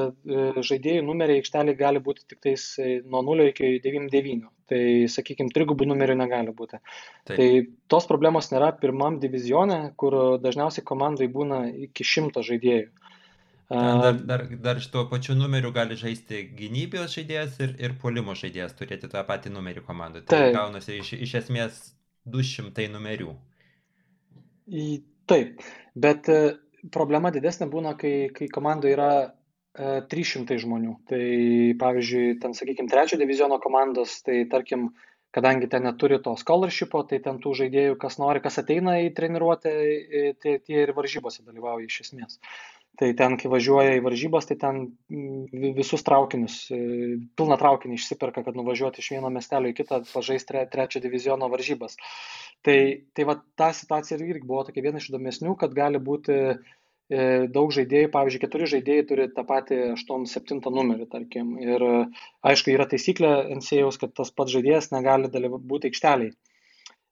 žaidėjų numeriai aikšteliai gali būti tik tais e, nuo 0 iki 99. Tai, sakykime, trigubų numerių negali būti. Taip. Tai tos problemos nėra pirmam divizione, kur dažniausiai komandai būna iki šimto žaidėjų. Dar, dar, dar šituo pačiu numeriu gali žaisti gynybijos žaidėjas ir, ir polimo žaidėjas turėti tą patį numerį komandoje. Tai Taip. gaunasi iš, iš esmės 200 numerių. Taip, bet e, problema didesnė būna, kai, kai komandoje yra 300 e, žmonių. Tai pavyzdžiui, ten, sakykime, trečio diviziono komandos, tai tarkim, kadangi ten neturi to scholarshipo, tai ten tų žaidėjų, kas nori, kas ateina į treniruotę, tai tie ir varžybose dalyvauja iš esmės. Tai ten, kai važiuoja į varžybas, tai ten mm, visus traukinius, e, pilną traukinį išsiperka, kad nuvažiuoti iš vieno miestelio į kitą, pažaisti tre, trečio diviziono varžybas. Tai, tai va, ta situacija irgi buvo tokia viena iš įdomesnių, kad gali būti e, daug žaidėjų, pavyzdžiui, keturi žaidėjai turi tą patį 8-7 numerį, tarkim. Ir aišku, yra taisyklė NCAUS, kad tas pats žaidėjas negali būti aikšteliai.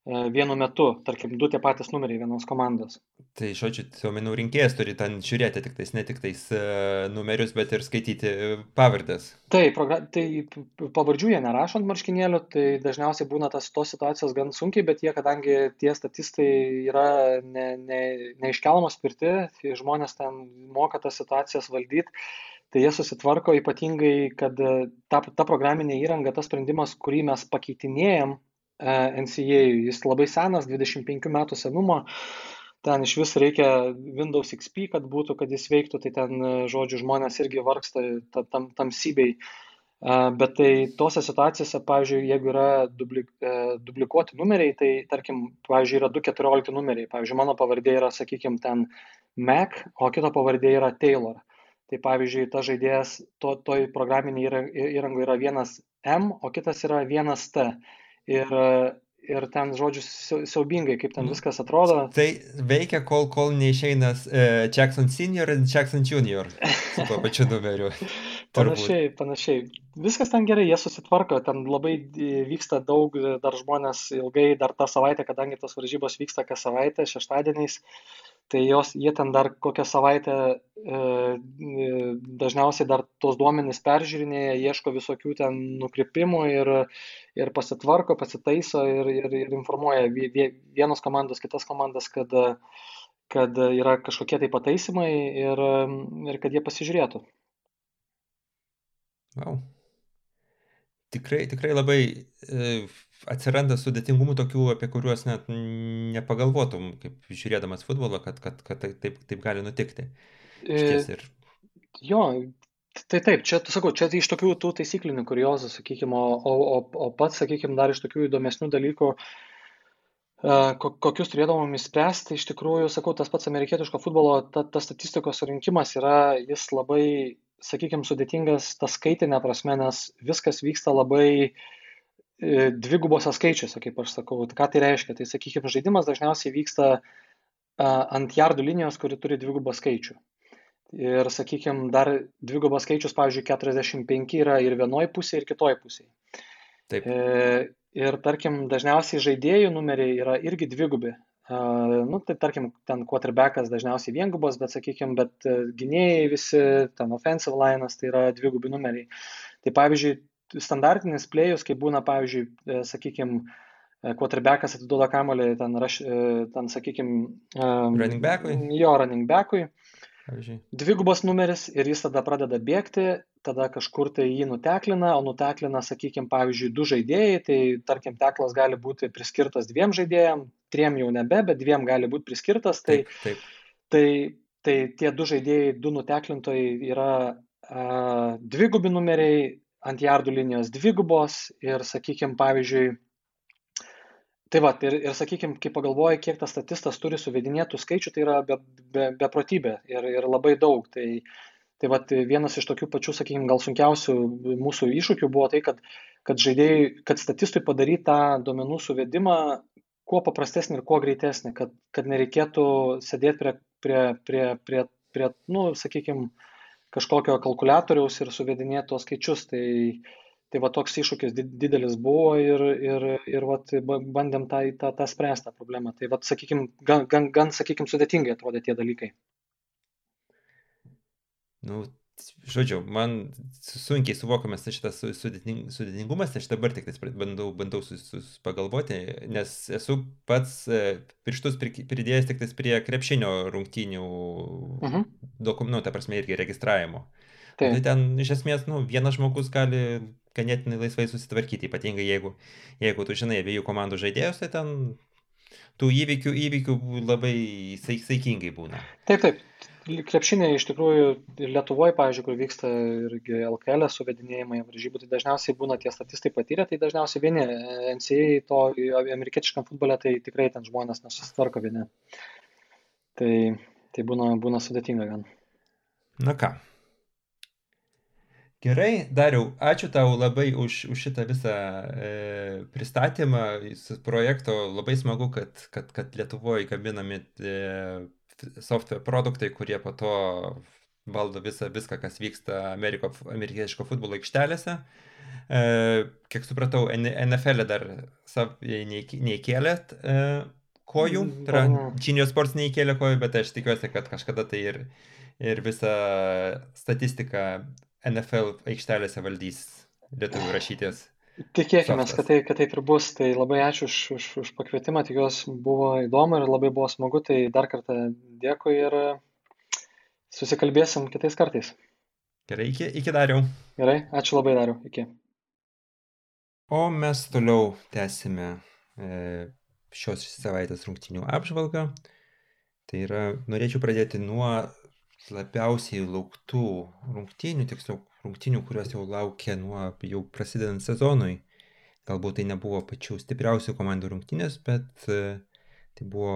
E, vienu metu, tarkim, du tie patys numeriai vienos komandos. Tai, žodžiu, duomenų rinkėjas turi ten žiūrėti tik tais, ne tik tais uh, numerius, bet ir skaityti pavardės. Taip, tai pavardžių jie nerašo ant marškinėlių, tai dažniausiai būna tas tos situacijos gan sunkiai, bet jie, kadangi tie statistai yra ne, ne, neiškelamos tvirti, tai žmonės ten moka tas situacijas valdyti, tai jie susitvarko ypatingai, kad ta, ta programinė įranga, tas sprendimas, kurį mes pakeitinėjom, NCA. Jis labai senas, 25 metų senumo. Ten iš vis reikia Windows XP, kad būtų, kad jis veiktų, tai ten, žodžiu, žmonės irgi vargsta tam, tamsybei Bet tai tose situacijose, pavyzdžiui, jeigu yra dubli, e, duplikuoti numeriai, tai tarkim, pavyzdžiui, yra 214 numeriai. Pavyzdžiui, mano pavardė yra, sakykime, ten Mac, o kito pavardė yra Taylor. Tai pavyzdžiui, ta žaidėjas, to, toj programinė įranga yra vienas M, o kitas yra vienas T. Ir ir ten, žodžiu, siaubingai, kaip ten viskas atrodo. Tai veikia, kol, kol neišeina uh, Jackson Senior ir Jackson Junior su tuo pačiu numeriu. panašiai, panašiai. Viskas ten gerai, jie susitvarko, ten labai vyksta daug, dar žmonės ilgai, dar tą savaitę, kadangi tos varžybos vyksta kas savaitę, šeštadieniais, tai jos, jie ten dar kokią savaitę e, dažniausiai dar tos duomenys peržiūrinėja, ieško visokių ten nukrypimų ir, ir pasitvarko, pasitaiso ir, ir, ir informuoja vienos komandos, kitas komandas, kad, kad yra kažkokie tai pataisimai ir, ir kad jie pasižiūrėtų. Wow. Tikrai, tikrai labai e, atsiranda sudėtingumų tokių, apie kuriuos net nepagalvotum, kaip žiūrėdamas futbolą, kad, kad, kad tai, taip, taip gali nutikti. Išties ir... Jo, tai taip, čia, sakau, čia iš tokių tų taisyklinių kuriozų, sakykime, o, o, o pats, sakykime, dar iš tokių įdomesnių dalykų, kokius turėdavom įspręsti, iš tikrųjų, sakau, tas pats amerikietiško futbolo, ta, ta statistikos surinkimas yra, jis labai sakykime, sudėtingas tas skaitinė prasme, nes viskas vyksta labai e, dvigubose skaičiuose, kaip aš sakau. Ką tai reiškia? Tai, sakykime, žaidimas dažniausiai vyksta ant jardų linijos, kuri turi dvigubą skaičių. Ir, sakykime, dar dvigubas skaičius, pavyzdžiui, 45 yra ir vienoje pusėje, ir kitoje pusėje. Taip. E, ir, tarkim, dažniausiai žaidėjų numeriai yra irgi dvigubi. Nu, tai tarkim, ten quarterbackas dažniausiai viengubas, bet, sakykime, bet uh, gynėjai visi, ten offensive linas, tai yra dvigubi numeriai. Tai pavyzdžiui, standartinis plėjus, kai būna, pavyzdžiui, uh, sakykime, quarterbackas atiduoda kamolį ten, raš, ten sakykime, um, running backui. Jo, running backui. Dvigubas numeris ir jis tada pradeda bėgti, tada kažkur tai jį nuteklina, o nuteklina, sakykime, pavyzdžiui, du žaidėjai, tai tarkim, teklas gali būti priskirtas dviem žaidėjam, triem jau nebe, bet dviem gali būti priskirtas. Tai, taip, taip. Tai, tai tie du žaidėjai, du nuteklintojai yra a, dvigubi numeriai ant jardų linijos dvigubos ir, sakykime, pavyzdžiui, Tai va, ir, ir sakykime, kai pagalvoji, kiek tas statistas turi suvedinėtų skaičių, tai yra beprotybė be, be ir, ir labai daug. Tai, tai va, vienas iš tokių pačių, sakykime, gal sunkiausių mūsų iššūkių buvo tai, kad, kad žaidėjai, kad statistui padaryti tą duomenų suvedimą kuo paprastesnį ir kuo greitesnį, kad, kad nereikėtų sėdėti prie, prie, prie, prie, prie nu, sakykime, kažkokio kalkulatoriaus ir suvedinėti tos skaičius. Tai, tai va toks iššūkis didelis buvo ir, ir, ir vat, bandėm tą, tą, tą spręsti tą problemą. Tai, vat, sakykim, gan, gan, gan sakykim, sudėtingai atrodė tie dalykai. Nu, žodžiu, man sunkiai suvokamas šitas sudėtingumas, aš dabar tik bandau, bandau sus, sus pagalvoti, nes esu pats e, pirštus pridėjęs tik prie krepšinio rungtynių uh mhm. -huh. dokumentų, nu, ta prasme, irgi registravimo. Tai ten iš esmės, nu, vienas žmogus gali ganėtinai laisvai susitvarkyti, ypatingai jeigu, jeigu tu žinai abiejų komandų žaidėjus, tai ten tų įvykių, įvykių labai saikingai būna. Taip, taip. Krepšinė iš tikrųjų ir Lietuvoje, pavyzdžiui, kur vyksta irgi LKL suvedinėjimai varžybų, tai dažniausiai būna tie statistai patyrę, tai dažniausiai vieni NCA to amerikietiškam futbole, tai tikrai ten žmonės nesusitvarko vieni. Tai, tai būna, būna sudėtinga gan. Na ką, Gerai, Dariau, ačiū tau labai už, už šitą visą e, pristatymą projekto. Labai smagu, kad, kad, kad Lietuvoje gaminami e, software produktai, kurie po to valdo visą, viską, kas vyksta Ameriko, amerikietiško futbolo aikštelėse. E, kiek supratau, NFL e dar sav, neįkėlėt e, kojų, tai yra Kinijos sports neįkėlė kojų, bet aš tikiuosi, kad kažkada tai ir, ir visą statistiką NFL aikštelėse valdys lietuvių rašytės. Tikėkime, kad, tai, kad taip ir bus. Tai labai ačiū už, už, už pakvietimą, tikiuosi buvo įdomu ir labai buvo smagu. Tai dar kartą dėkui ir susikalbėsim kitais kartais. Gerai, iki, iki dariau. Gerai, ačiū labai dariau. Iki. O mes toliau tęsime e, šios savaitės rungtinių apžvalgą. Tai yra, norėčiau pradėti nuo labiausiai lauktų rungtynių, tiksliau rungtynių, kurios jau laukia nuo jau prasidedant sezonui. Galbūt tai nebuvo pačių stipriausių komandų rungtynės, bet e, tai buvo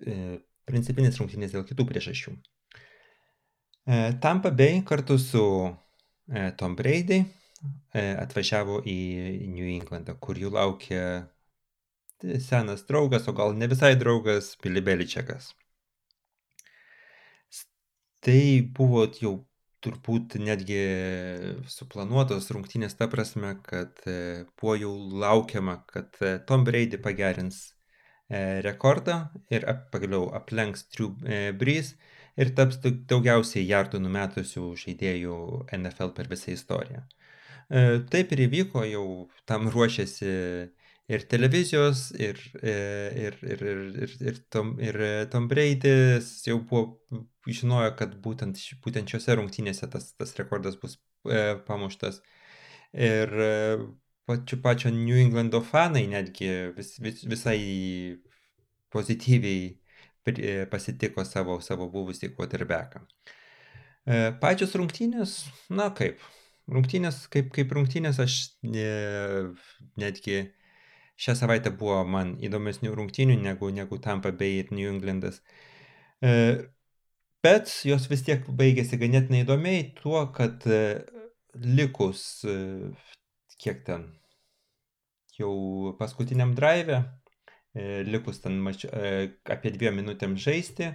e, principinės rungtynės dėl kitų priežasčių. E, Tampa Bay kartu su Tom Brady atvažiavo į New Englandą, kur jų laukia senas draugas, o gal ne visai draugas, Billy Beličekas. Tai buvo jau turbūt netgi suplanuotos rungtynės ta prasme, kad e, buvo jau laukiama, kad e, Tom Brady pagerins e, rekordą ir pagaliau aplenks Drew Brees ir taps daugiausiai jardų numetusių žaidėjų NFL per visą istoriją. Taip ir įvyko, jau tam ruošiasi ir televizijos, ir, ir, ir, ir, ir, Tom, ir Tom Braidis jau buvo, žinojo, kad būtent, būtent šiuose rungtynėse tas, tas rekordas bus e, pamuštas. Ir e, pačio, pačio New Englando fanai netgi vis, vis, visai pozityviai pasitiko savo, savo buvusį quarterbacką. E, pačios rungtynės, na kaip, rungtynės kaip, kaip rungtynės aš ne, netgi šią savaitę buvo man įdomesnių rungtynių negu, negu Tampa Bay ir New Englandas. E, bet jos vis tiek baigėsi ganėtinai įdomiai tuo, kad e, likus, e, kiek ten, jau paskutiniam drive, likus ten mač, apie dviem minutėm žaisti,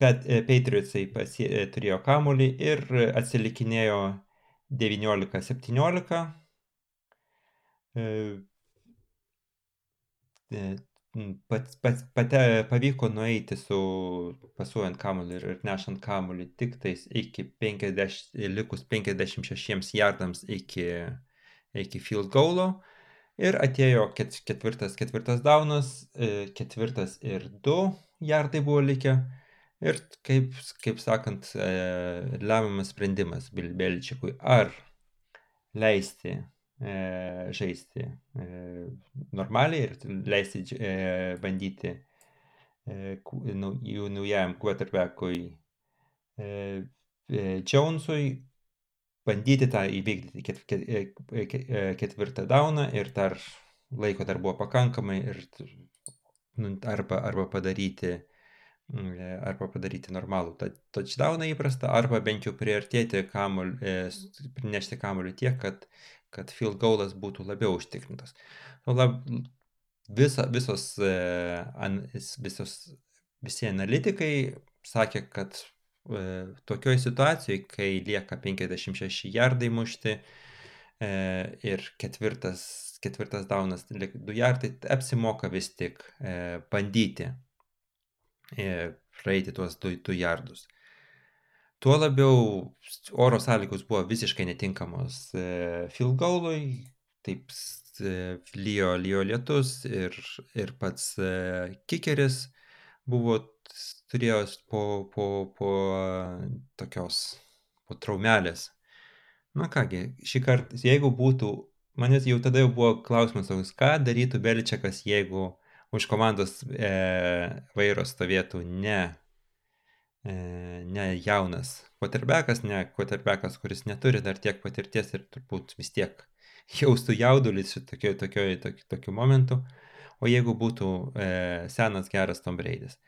bet Patriotsai pasie, turėjo kamulį ir atsilikinėjo 19-17 E, e, pats, pats, pate, pavyko nueiti su pasuojant kamuolį ir, nešant kamuolį tik tais iki 50, likus 56 jardams iki, iki field goalo. Ir atėjo ket, ketvirtas, ketvirtas daunas, ketvirtas ir du jardai buvo likę. Ir kaip, kaip sakant, lemiamas sprendimas Bilbelčikui, ar leisti žaisti normaliai ir leisti bandyti jų naujajam quarterbackui Jonesui bandyti tą įvykdyti ket, ket, ket, ketvirtą dauną ir dar laiko dar buvo pakankamai ir arba, arba padaryti arba padaryti normalų touchdowną įprastą, arba bent jau priartėti kamuolį, prinešti kamuolį tiek, kad kad field goalas būtų labiau užtikrintas. Nu, lab, visa, visos, e, visos, visi analitikai sakė, kad e, tokioj situacijai, kai lieka 56 jardai mušti e, ir ketvirtas, ketvirtas daunas, 2 jardai, apsimoka vis tik bandyti praeiti tuos 2 jardus. Tuo labiau oro sąlygos buvo visiškai netinkamos e, field goalui, taip e, lyjo, lyjo lietus ir, ir pats e, kikeris buvo, turėjo po, po, po tokios, po traumelės. Na kągi, šį kartą, jeigu būtų, manęs jau tada jau buvo klausimas, ką darytų Beličiakas, jeigu už komandos e, vairo stovėtų ne E, ne jaunas quarterbackas, ne quarterbackas, kuris neturi dar tiek patirties ir turbūt vis tiek jaustų jaudulį tokiu, tokiu, tokiu, tokiu momentu, o jeigu būtų e, senas geras Tom Braidis.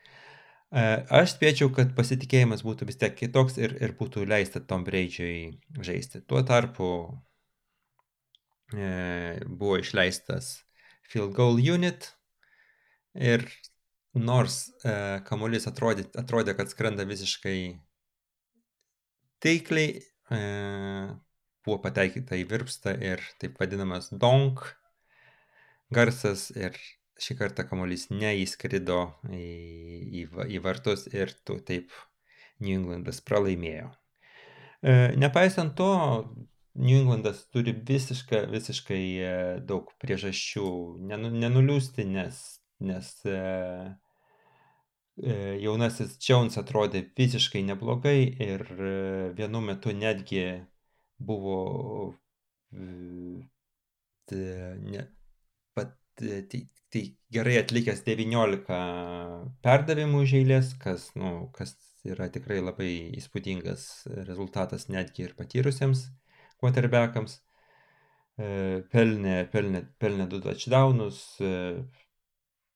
E, aš spėčiau, kad pasitikėjimas būtų vis tiek kitoks ir, ir būtų leista Tom Braidžiui žaisti. Tuo tarpu e, buvo išleistas field goal unit ir nors e, kamuolys atrodė, atrodė, kad skrenda visiškai taikliai, e, buvo pateikyta į virpstą ir taip vadinamas donk garsas ir šį kartą kamuolys neįskrido į, į, į vartus ir tu taip New Englandas pralaimėjo. E, nepaisant to, New Englandas turi visiškai, visiškai e, daug priežasčių nenuliūsti, nes nes e, jaunasis Jones atrodė visiškai neblogai ir e, vienu metu netgi buvo ne, pat, tai gerai atlikęs 19 perdavimų už eilės, kas, nu, kas yra tikrai labai įspūdingas rezultatas netgi ir patyrusiems quarterbackams. E, pelnė, pelnė, pelnė du touchdownus, e,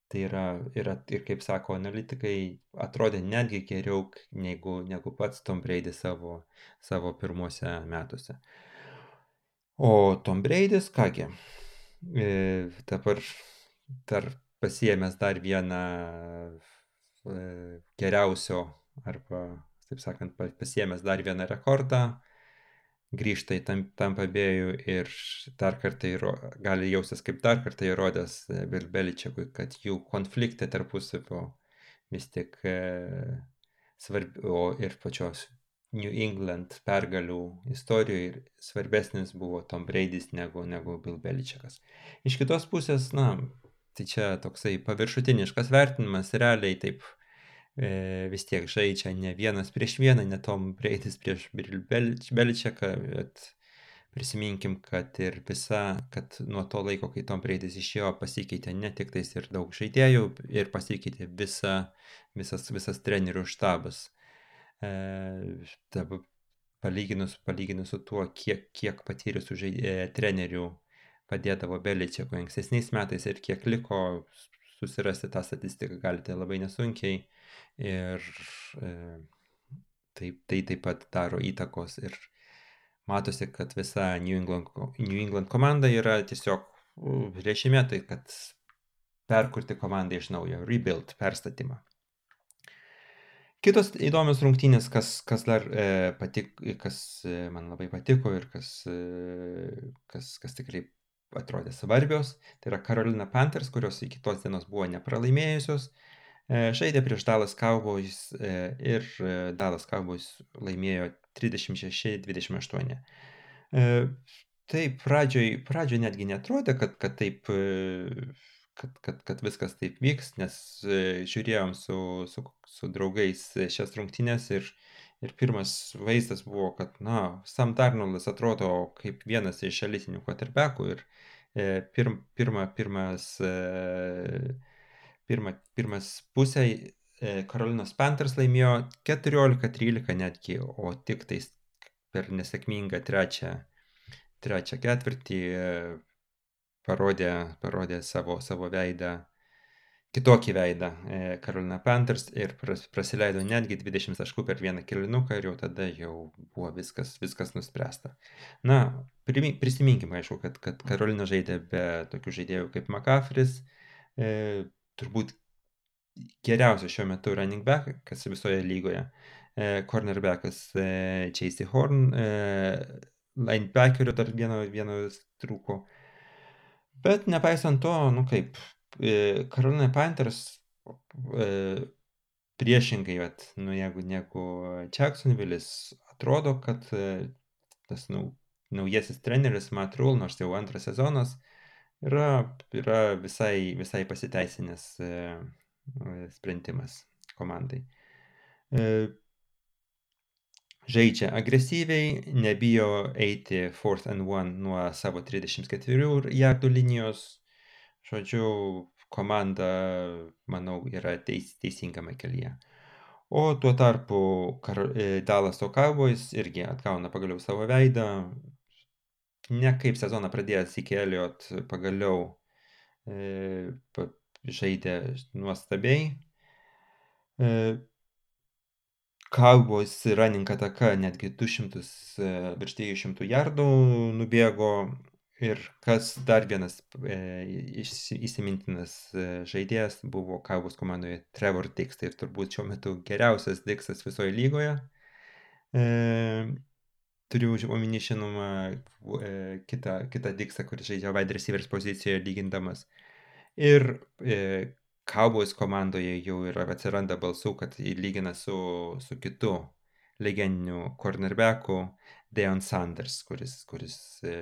tai yra, yra, ir kaip sako analitikai, atrodė netgi geriau negu, negu pats Tom Brady savo, savo pirmuose metuose. O Tom Braidis, kągi, e, dabar dar pasiėmęs dar vieną e, geriausio arba, taip sakant, pasiėmęs dar vieną rekordą, grįžta į tam, Tampa Bėjų ir dar kartą įro, gali jaustis kaip dar kartą įrodęs e, Bill Beličiakui, kad jų konfliktai tarpusavio vis tik e, svarbi, o ir pačios New England pergalių istorijoje svarbesnis buvo Tom Braidys negu, negu Bill Beličiakas. Iš kitos pusės, na, tai čia toksai paviršutiniškas vertinimas, realiai taip e, vis tiek žaidžia ne vienas prieš vieną, ne Tom Braidys prieš Bill Beličiaką, bet prisiminkim, kad ir visa, kad nuo to laiko, kai Tom Braidys išėjo, pasikeitė ne tik tais ir daug žaidėjų, ir pasikeitė visa, visas, visas trenerių štabas. E, dabar palyginus, palyginus su tuo, kiek, kiek patyrusių e, trenerių padėdavo Beličiakui ankstesniais metais ir kiek liko, susirasti tą statistiką galite labai nesunkiai. Ir e, tai, tai taip pat daro įtakos ir matosi, kad visa New England, New England komanda yra tiesiog režime, tai kad perkurti komandą iš naujo, rebuild, perstatymą. Kitos įdomios rungtynės, kas, kas dar e, patik, kas e, man labai patiko ir kas, e, kas, kas tikrai atrodė svarbios. Tai yra Carolina Panthers, kurios iki tos dienos buvo nepralaimėjusios. E, žaidė prieš Dallas Cowboys e, ir e, Dallas Cowboys laimėjo 36-28. Taip, pradžioj, pradžioj netgi netrodė, kad, kad taip, kad, kad, kad viskas taip vyks, nes žiūrėjom su, su, su draugais šias rungtynės ir, ir pirmas vaizdas buvo, kad, na, Sam Darnoldas atrodo kaip vienas iš elitinių quarterbackų ir E, pirm, pirma, pirmas, e, pirma, pirmas Karolinos e, Panthers laimėjo 14-13 netgi, o tik tais per nesėkmingą trečią, trečią ketvirtį parodė, parodė savo, savo veidą kitokį veidą Carolina Panthers ir praleido netgi 20 taškų per vieną kilinuką ir jau tada jau buvo viskas, viskas nuspręsta. Na, prisiminkime, aišku, kad, kad Karolina žaidė be tokių žaidėjų kaip McCaffrey's, e, turbūt geriausias šiuo metu running back, kas visoje lygoje, e, cornerbackas e, Chasey Horn, e, linebackerio dar vieno, vieno trūko. Bet nepaisant to, nu kaip, Carolina Panthers priešingai, vat, nu, jeigu negu Jacksonville'is, atrodo, kad tas nu, naujasis treneris Matt Rule, nors jau antras sezonas, yra, yra visai, visai pasiteisinęs e, sprendimas komandai. E, žaidžia agresyviai, nebijo eiti fourth and one nuo savo 34 jardų linijos, Žodžiu, komanda, manau, yra teis, teisingame kelyje. O tuo tarpu Kar e, Dalaso Cowboys irgi atgauna pagaliau savo veidą. Ne kaip sezoną pradėjęs iki Eliot pagaliau e, pa, žaidė nuostabiai. E, Cowboys running ataka netgi 200, e, virš 200 jardų nubėgo Ir kas dar vienas e, įsimintinas e, žaidėjas buvo Kavos komandoje Trevor Dix, tai turbūt šiuo metu geriausias Dixas visoje lygoje. E, turiu omeny žinoma e, kitą, kitą Dixą, kuris žaidžia wide receivers pozicijoje lygindamas. Ir e, Cowboys komandoje jau yra atsiranda balsų, kad jį lygina su, su kitu legendiniu cornerbacku Deon Sanders, kuris, kuris e,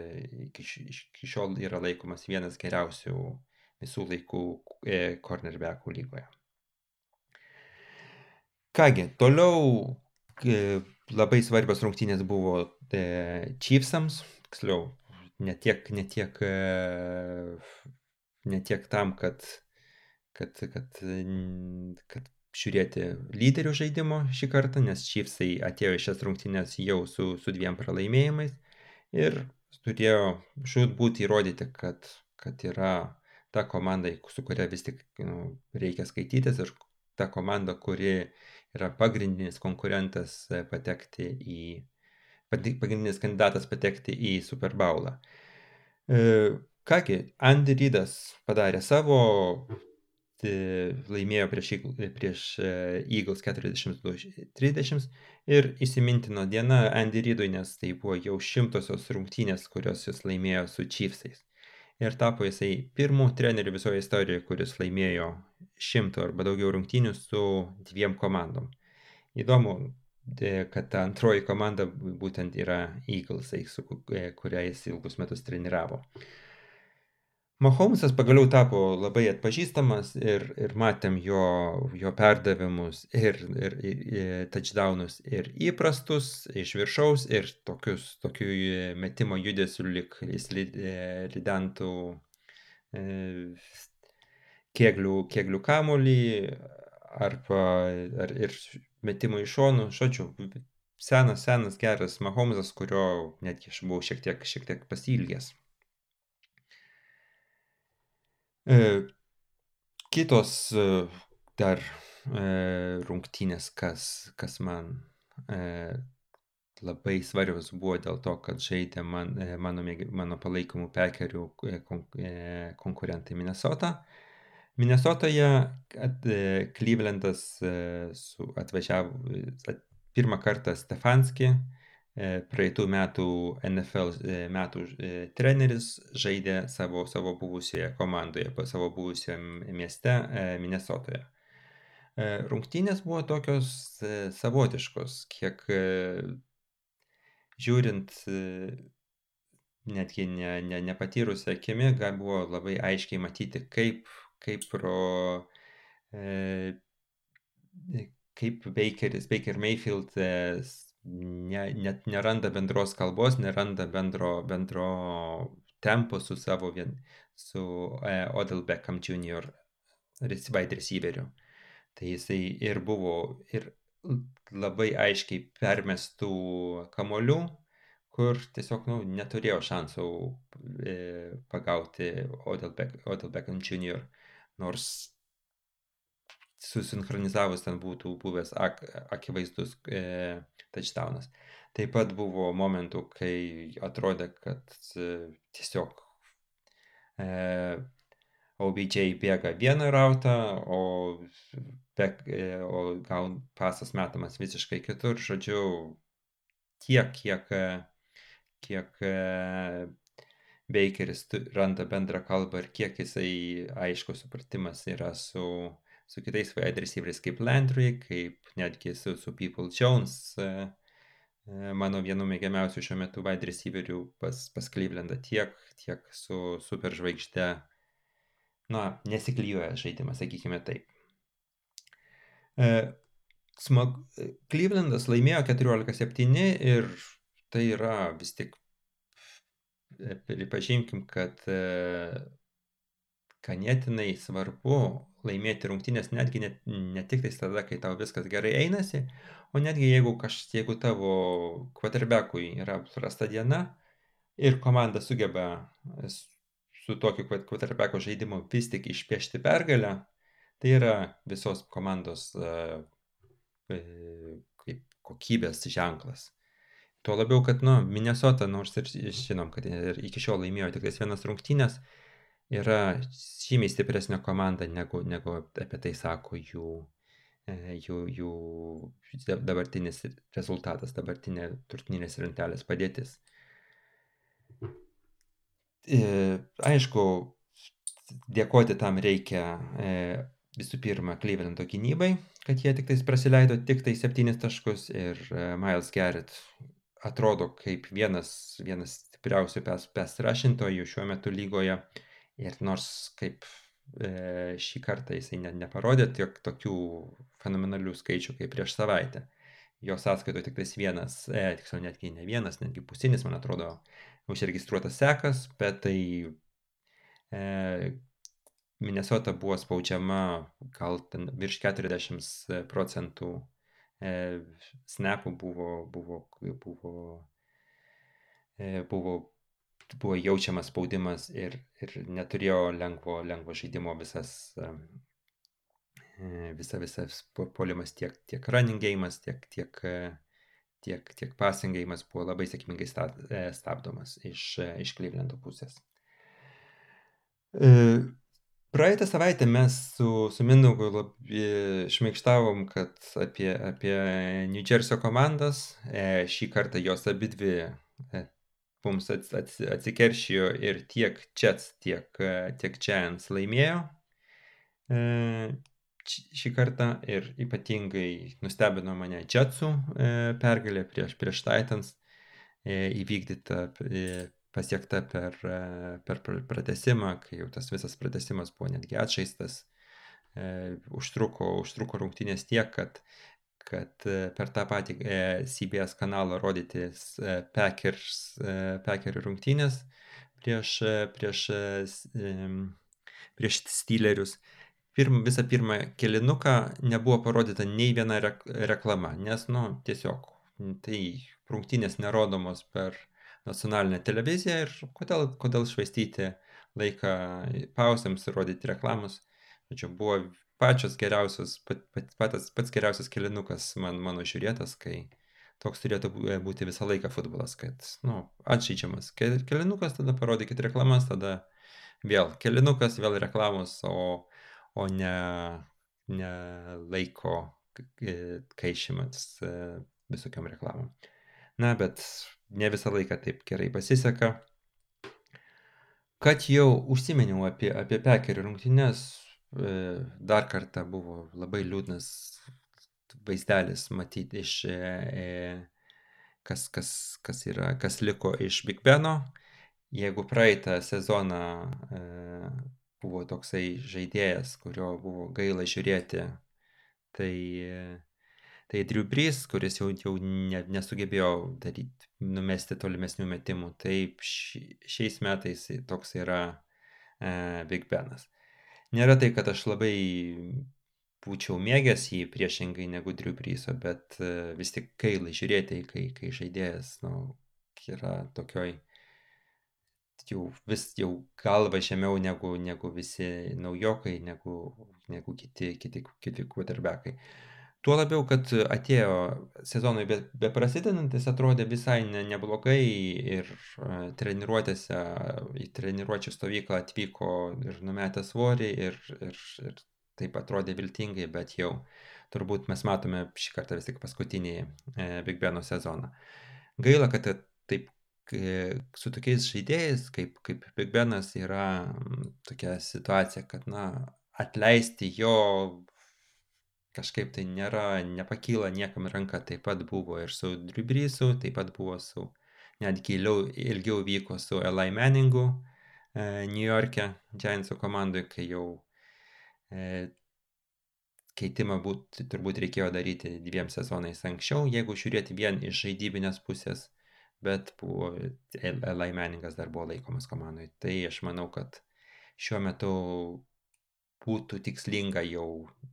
iki, iki šiol yra laikomas vienas geriausių visų laikų e, cornerbackų lygoje. Kągi, toliau labai svarbios rungtynės buvo Chiefsams, tiksliau, ne tiek, ne tiek, ne tiek tam, kad kad, kad, kad žiūrėti lyderių žaidimo šį kartą, nes Chiefsai atėjo į šias rungtynės jau su, su dviem pralaimėjimais ir turėjo žūtbūt įrodyti, kad, kad yra ta komanda, su kuria vis tik nu, reikia skaitytis ir ta komanda, kuri yra pagrindinis konkurentas patekti į, pagrindinis kandidatas patekti į Super Bowlą. E, kągi, Andy Rydas padarė savo, laimėjo prieš, prieš e, Eagles 40-30 ir įsimintino diena Andy Rydui, nes tai buvo jau šimtosios rungtynės, kurios jis laimėjo su Chiefsais. Ir tapo jisai pirmų trenerių visoje istorijoje, kuris laimėjo šimto arba daugiau rungtynių su dviem komandom. Įdomu, kad ta antroji komanda būtent yra Eaglesai, su e, kuria jis ilgus metus treniravo. Mahomesas pagaliau tapo labai atpažįstamas ir, ir matėm jo, jo perdavimus ir, ir, ir touchdownus ir įprastus iš viršaus ir tokius, tokių metimo judesių lik jis lidentų e, kėglių, kėglių kamolį arba ar, ir metimų iš šonų. Žodžiu, senas, senas, geras Mahomesas, kurio netgi aš buvau šiek tiek, šiek tiek pasilgęs. E, kitos e, dar e, rungtynės, kas, kas man labai svarbios buvo dėl to, kad žaidė man, mano, mano palaikomų pekerių konkurentai Minnesota. Minnesotoje Clevelandas atvažiavo pirmą kartą Stefanski, E, praeitų metų NFL e, metų e, treneris žaidė savo, savo buvusioje komandoje, savo buvusiam mieste Minnesotoje. Rungtynės buvo tokios savotiškos, kiek žiūrint netgi ne, ne, nepatyrusią akimi, gal buvo labai aiškiai matyti, kaip, kaip pro kaip Bakeris, Baker Mayfield ne, net neranda bendros kalbos, neranda bendro, bendro tempo su savo vien, su uh, Odell Beckham Jr. wide receiveriu. Tai jisai ir buvo ir labai aiškiai permestų kamolių, kur tiesiog nu, neturėjo šansų e, pagauti Odell, Beck, Odell Beckham Jr. Nors susinchronizavus ten būtų buvęs ak, akivaizdus e, touchdownas. Taip pat buvo momentų, kai atrodė, kad e, tiesiog e, OBJ bėga vieną rautą, o, bek, e, o gal pasas metamas visiškai kitur. Žodžiu, tiek, kiek, kiek e, Bakeris randa bendrą kalbą ir kiek jisai aiškus supratimas yra su su kitais wide receiveriais kaip Landry, kaip netgi su, su People Jones, e, e, mano vienu mėgiamiausių šiuo metu wide receiverių pas, pas Clevelandą, tiek, tiek su superžvaigžde, na, nesiklyjoja žaidimas, sakykime taip. E, smag... Clevelandas laimėjo 14-7 ir tai yra vis tik, pripažinkim, kad ganėtinai svarbu laimėti rungtynės netgi ne, ne tik tais tada, kai tau viskas gerai einasi, o netgi jeigu, kaž, jeigu tavo quarterbackui yra prasta diena ir komanda sugeba su tokiu quarterbacko žaidimu vis tik išpiešti pergalę, tai yra visos komandos uh, kaip kokybės ženklas. Tuo labiau, kad, nu, Minnesota, nors ir žinom, kad ir iki šiol laimėjo tik vienas rungtynės, yra žymiai stipresnė komanda negu, negu apie tai sako jų, e, jų, jų dabartinis rezultatas, dabartinė turtinės lentelės padėtis. E, aišku, dėkoti tam reikia e, visų pirma Clevelando gynybai, kad jie tik tais praleido tik tai septynis taškus ir Miles Garrett atrodo kaip vienas, vienas stipriausių pes rašintojų šiuo metu lygoje. Ir nors kaip e, šį kartą jisai ne, neparodė tiek tokių fenomenalių skaičių kaip prieš savaitę. Jo sąskaito tik tais vienas, e, tiksliau netgi ne vienas, netgi pusinis, man atrodo, užregistruotas sekas, bet tai e, Minnesota buvo spaudžiama gal ten virš 40 procentų e, snapų buvo, buvo, buvo, e, buvo, buvo jaučiamas spaudimas ir, ir neturėjo lengvo, lengvo žaidimo visas, visa, visas polimas tiek, tiek running game'as, tiek, tiek, tiek, tiek passing game'as buvo labai sėkmingai stabdomas iš, iš Clevelando pusės. E, praeitą savaitę mes su, su Mindaugu labai šmaikštavom, kad apie, apie New Jersey komandas, e, šį kartą jos abi dvi e, mums atsikeršijo ir tiek Jets, tiek, tiek Giants laimėjo. Šį kartą ir ypatingai nustebino mane Jetsų pergalė prieš, prieš Titans įvykdyta pasiekta per, per pratesimą, kai jau tas visas pratesimas buvo netgi atšaistas, e, užtruko, užtruko rungtynės tiek, kad, kad e, per tą patį e, CBS kanalą rodyti e, Packers, Packerių rungtynės prieš, prieš, prieš Steelerius. Pirm, visą pirmą kelinuką nebuvo parodyta nei viena rek, reklama, nes, nu, tiesiog tai rungtynės nerodomos per nacionalinę televiziją ir kodėl, kodėl švaistyti laiką pauzėms ir rodyti reklamus. Tačiau buvo pačios geriausios, pat, pat, patas, pats geriausias kilinukas man, mano žiūrėtas, kai toks turėtų būti visą laiką futbolas, kad, nu, atšyčiamas kilinukas, tada parodykit reklamas, tada vėl kilinukas, vėl reklamos, o, o ne, ne laiko kaišimas e, visokiam reklamam. Na, bet ne visą laiką taip gerai pasiseka. Kad jau užsimeniau apie, apie pekerių rungtynes, e, dar kartą buvo labai liūdnas vaizdelis matyti iš, e, e, kas, kas, kas, yra, kas liko iš Big Beno. Jeigu praeitą sezoną buvo toksai žaidėjas, kurio buvo gaila žiūrėti, tai Tai Drew Brees, kuris jau, jau ne, nesugebėjo daryti, numesti tolimesnių metimų, taip ši, šiais metais toks yra e, Big Benas. Nėra tai, kad aš labai būčiau mėgęs jį priešingai negu Drew Breeso, bet e, vis tik gaila žiūrėti, kai, kai žaidėjas nu, yra tokioj jau vis jau galva žemiau negu, negu visi naujokai, negu, negu kiti, kiti, kiti quarterbackai. Tuo labiau, kad atėjo sezonui be, beprasidedantis, atrodė visai ne, neblogai ir treniruotėse, į treniruočio stovyklą atvyko ir numetė svorį ir, ir, ir taip atrodė viltingai, bet jau turbūt mes matome šį kartą vis tik paskutinį e, Big Beno sezoną. Gaila, kad taip su tokiais žaidėjais kaip, kaip Big Benas yra tokia situacija, kad na, atleisti jo kažkaip tai nėra, nepakyla niekam ranka, taip pat buvo ir su Dribrysu, taip pat buvo su, netgi ilgiau, ilgiau vyko su Eli Manningu e, New York'e, Giantsų komandai, kai jau e, keitimą būt, turbūt reikėjo daryti dviem sezonais anksčiau, jeigu žiūrėti vien iš žaidybinės pusės, bet buvo, Eli Manningas dar buvo laikomas komandai. Tai aš manau, kad šiuo metu būtų tikslinga jau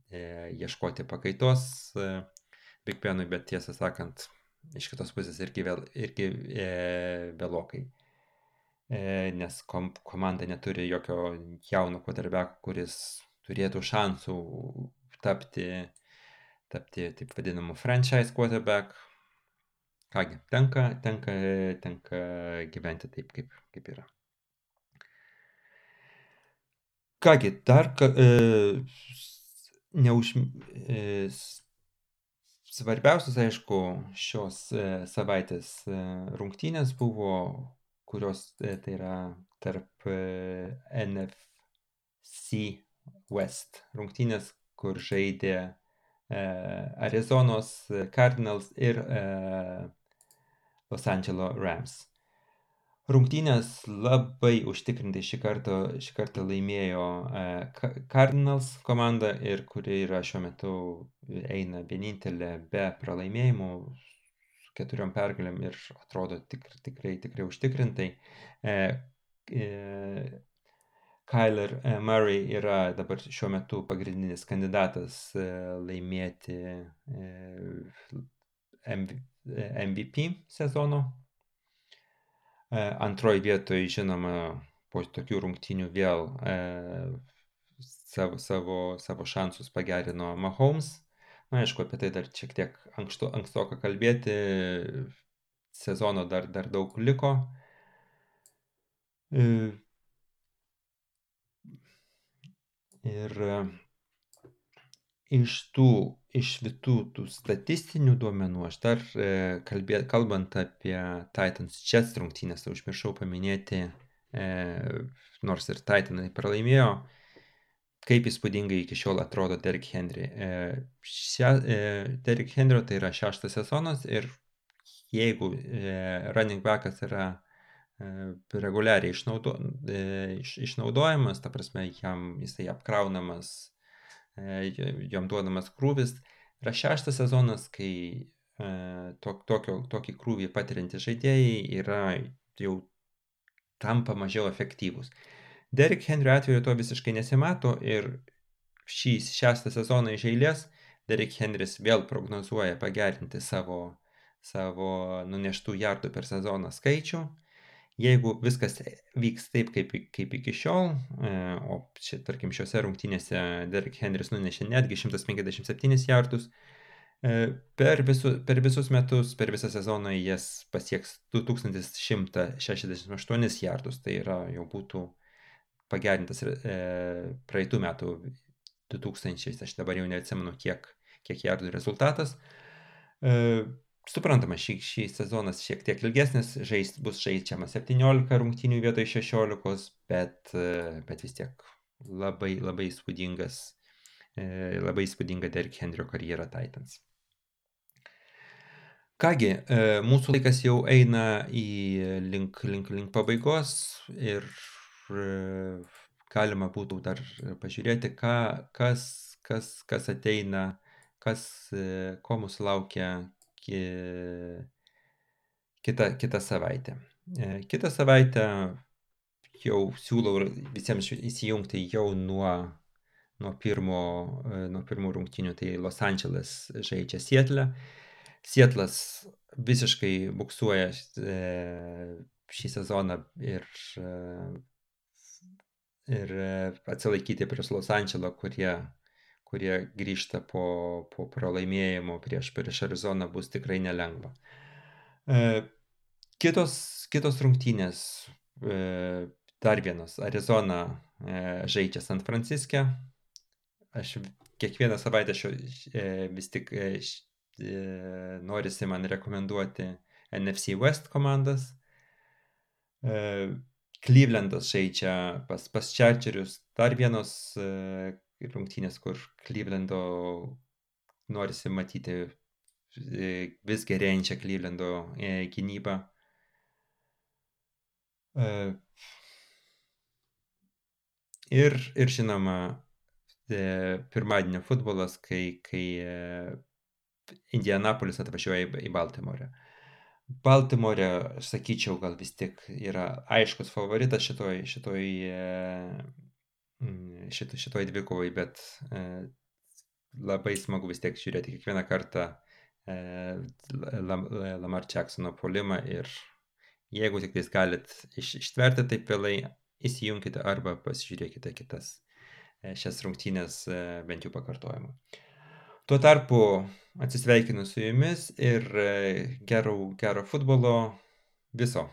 e, ieškoti pakaitos e, Big Benui, bet tiesą sakant, iš kitos pusės irgi, vėl, irgi e, vėlokai. E, nes kom, komanda neturi jokio jauno quarterbacko, kuris turėtų šansų tapti, tapti taip vadinamu franchise quarterback. Kągi, tenka, tenka, tenka gyventi taip, kaip, kaip yra. Kągi, dar ka, e, neuž, e, svarbiausias, aišku, šios e, savaitės e, rungtynės buvo, kurios e, tai yra tarp e, NFC West rungtynės, kur žaidė e, Arizonos Cardinals ir e, Los Angeles Rams. Rungtynės labai užtikrintai šį kartą, šį kartą laimėjo e, Cardinals komanda ir kuri yra šiuo metu eina vienintelė be pralaimėjimų su keturiom pergalėm ir atrodo tik, tikrai, tikrai užtikrintai. E, e, Kyler Murray yra dabar šiuo metu pagrindinis kandidatas laimėti MVP sezono. Antroji vietoje, žinoma, po tokių rungtynių vėl savo, savo, savo šansus pagerino Mahomes. Na, aišku, apie tai dar šiek tiek anksto, ankstoka kalbėti, sezono dar, dar daug liko. Ir iš tų, iš visų tų statistinių duomenų, aš dar kalbė, kalbant apie Titans Jets rungtynės, tai užmiršau paminėti, nors ir Titanai pralaimėjo, kaip įspūdingai iki šiol atrodo Derek Henry. E, šia, e, Derek Henry tai yra šeštas sezonas ir jeigu e, running backas yra reguliariai išnaudo, iš, išnaudojamas, ta prasme, jam jisai apkraunamas, jam duodamas krūvis, yra šeštas sezonas, kai tok, tokio, tokį krūvį patiriantys žaidėjai yra jau tampa mažiau efektyvūs. Derek Henry atveju to visiškai nesimato ir šį šeštą sezoną iš eilės Derek Henris vėl prognozuoja pagerinti savo, savo nuneštų jardų per sezoną skaičių. Jeigu viskas vyks taip, kaip, kaip iki šiol, e, o čia, tarkim, šiuose rungtynėse Derek Henris nunešė netgi 157 jardus, e, per, visu, per visus metus, per visą sezoną jis pasieks 2168 jardus, tai yra jau būtų pagerintas e, praeitų metų 2000, aš dabar jau neatsimenu, kiek, kiek jardų rezultatas. E, suprantama, šį, šį sezonas šiek tiek ilgesnis, žais, bus žaidžiama 17 rungtynių vietoj 16, bet, e, bet vis tiek labai, labai įspūdingas, e, labai įspūdinga Derek Henrio karjera Titans. Kągi, e, mūsų laikas jau eina į link, link, link pabaigos ir galima būtų dar pažiūrėti, ką, kas, kas, kas ateina, kas, ko mūsų laukia kitą, kitą savaitę. Kitą savaitę jau siūlau visiems įsijungti jau nuo, nuo, pirmo, nuo pirmų rungtynių, tai Los Angeles žaidžia Sietlę. Sietlas visiškai buksuoja šį sezoną ir ir e, atsilaikyti prieš Los Andželą, kurie, kurie grįžta po, po pralaimėjimo prieš, prieš Arizoną bus tikrai nelengva. E, kitos, kitos rungtynės, e, dar vienas, Arizona žaidžia San Franciske. Aš kiekvieną savaitę šio, vis tik norisi man rekomenduoti NFC West komandas. Klyvlendas žaidžia pas, pas Čerčerius. Dar vienos uh, rungtynės, kur Klyvlendo norisi matyti uh, vis gerėjančią Klyvlendo uh, gynybą. Uh, ir, ir žinoma, pirmadienio futbolas, kai, kai Indianapolis atvažiuoja į Baltimorę. Baltimore, aš sakyčiau, gal vis tik yra aiškus favoritas šitoj, šitoj, šitoj, šitoj dvikovai, bet e, labai smagu vis tiek žiūrėti kiekvieną kartą e, Lamar Jacksono polimą ir jeigu tik vis galit iš, ištverti taip vėlai, įsijunkite arba pasižiūrėkite kitas e, šias rungtynės bent jau pakartojimą. Tuo tarpu atsisveikinu su jumis ir e, gero, gero futbolo viso.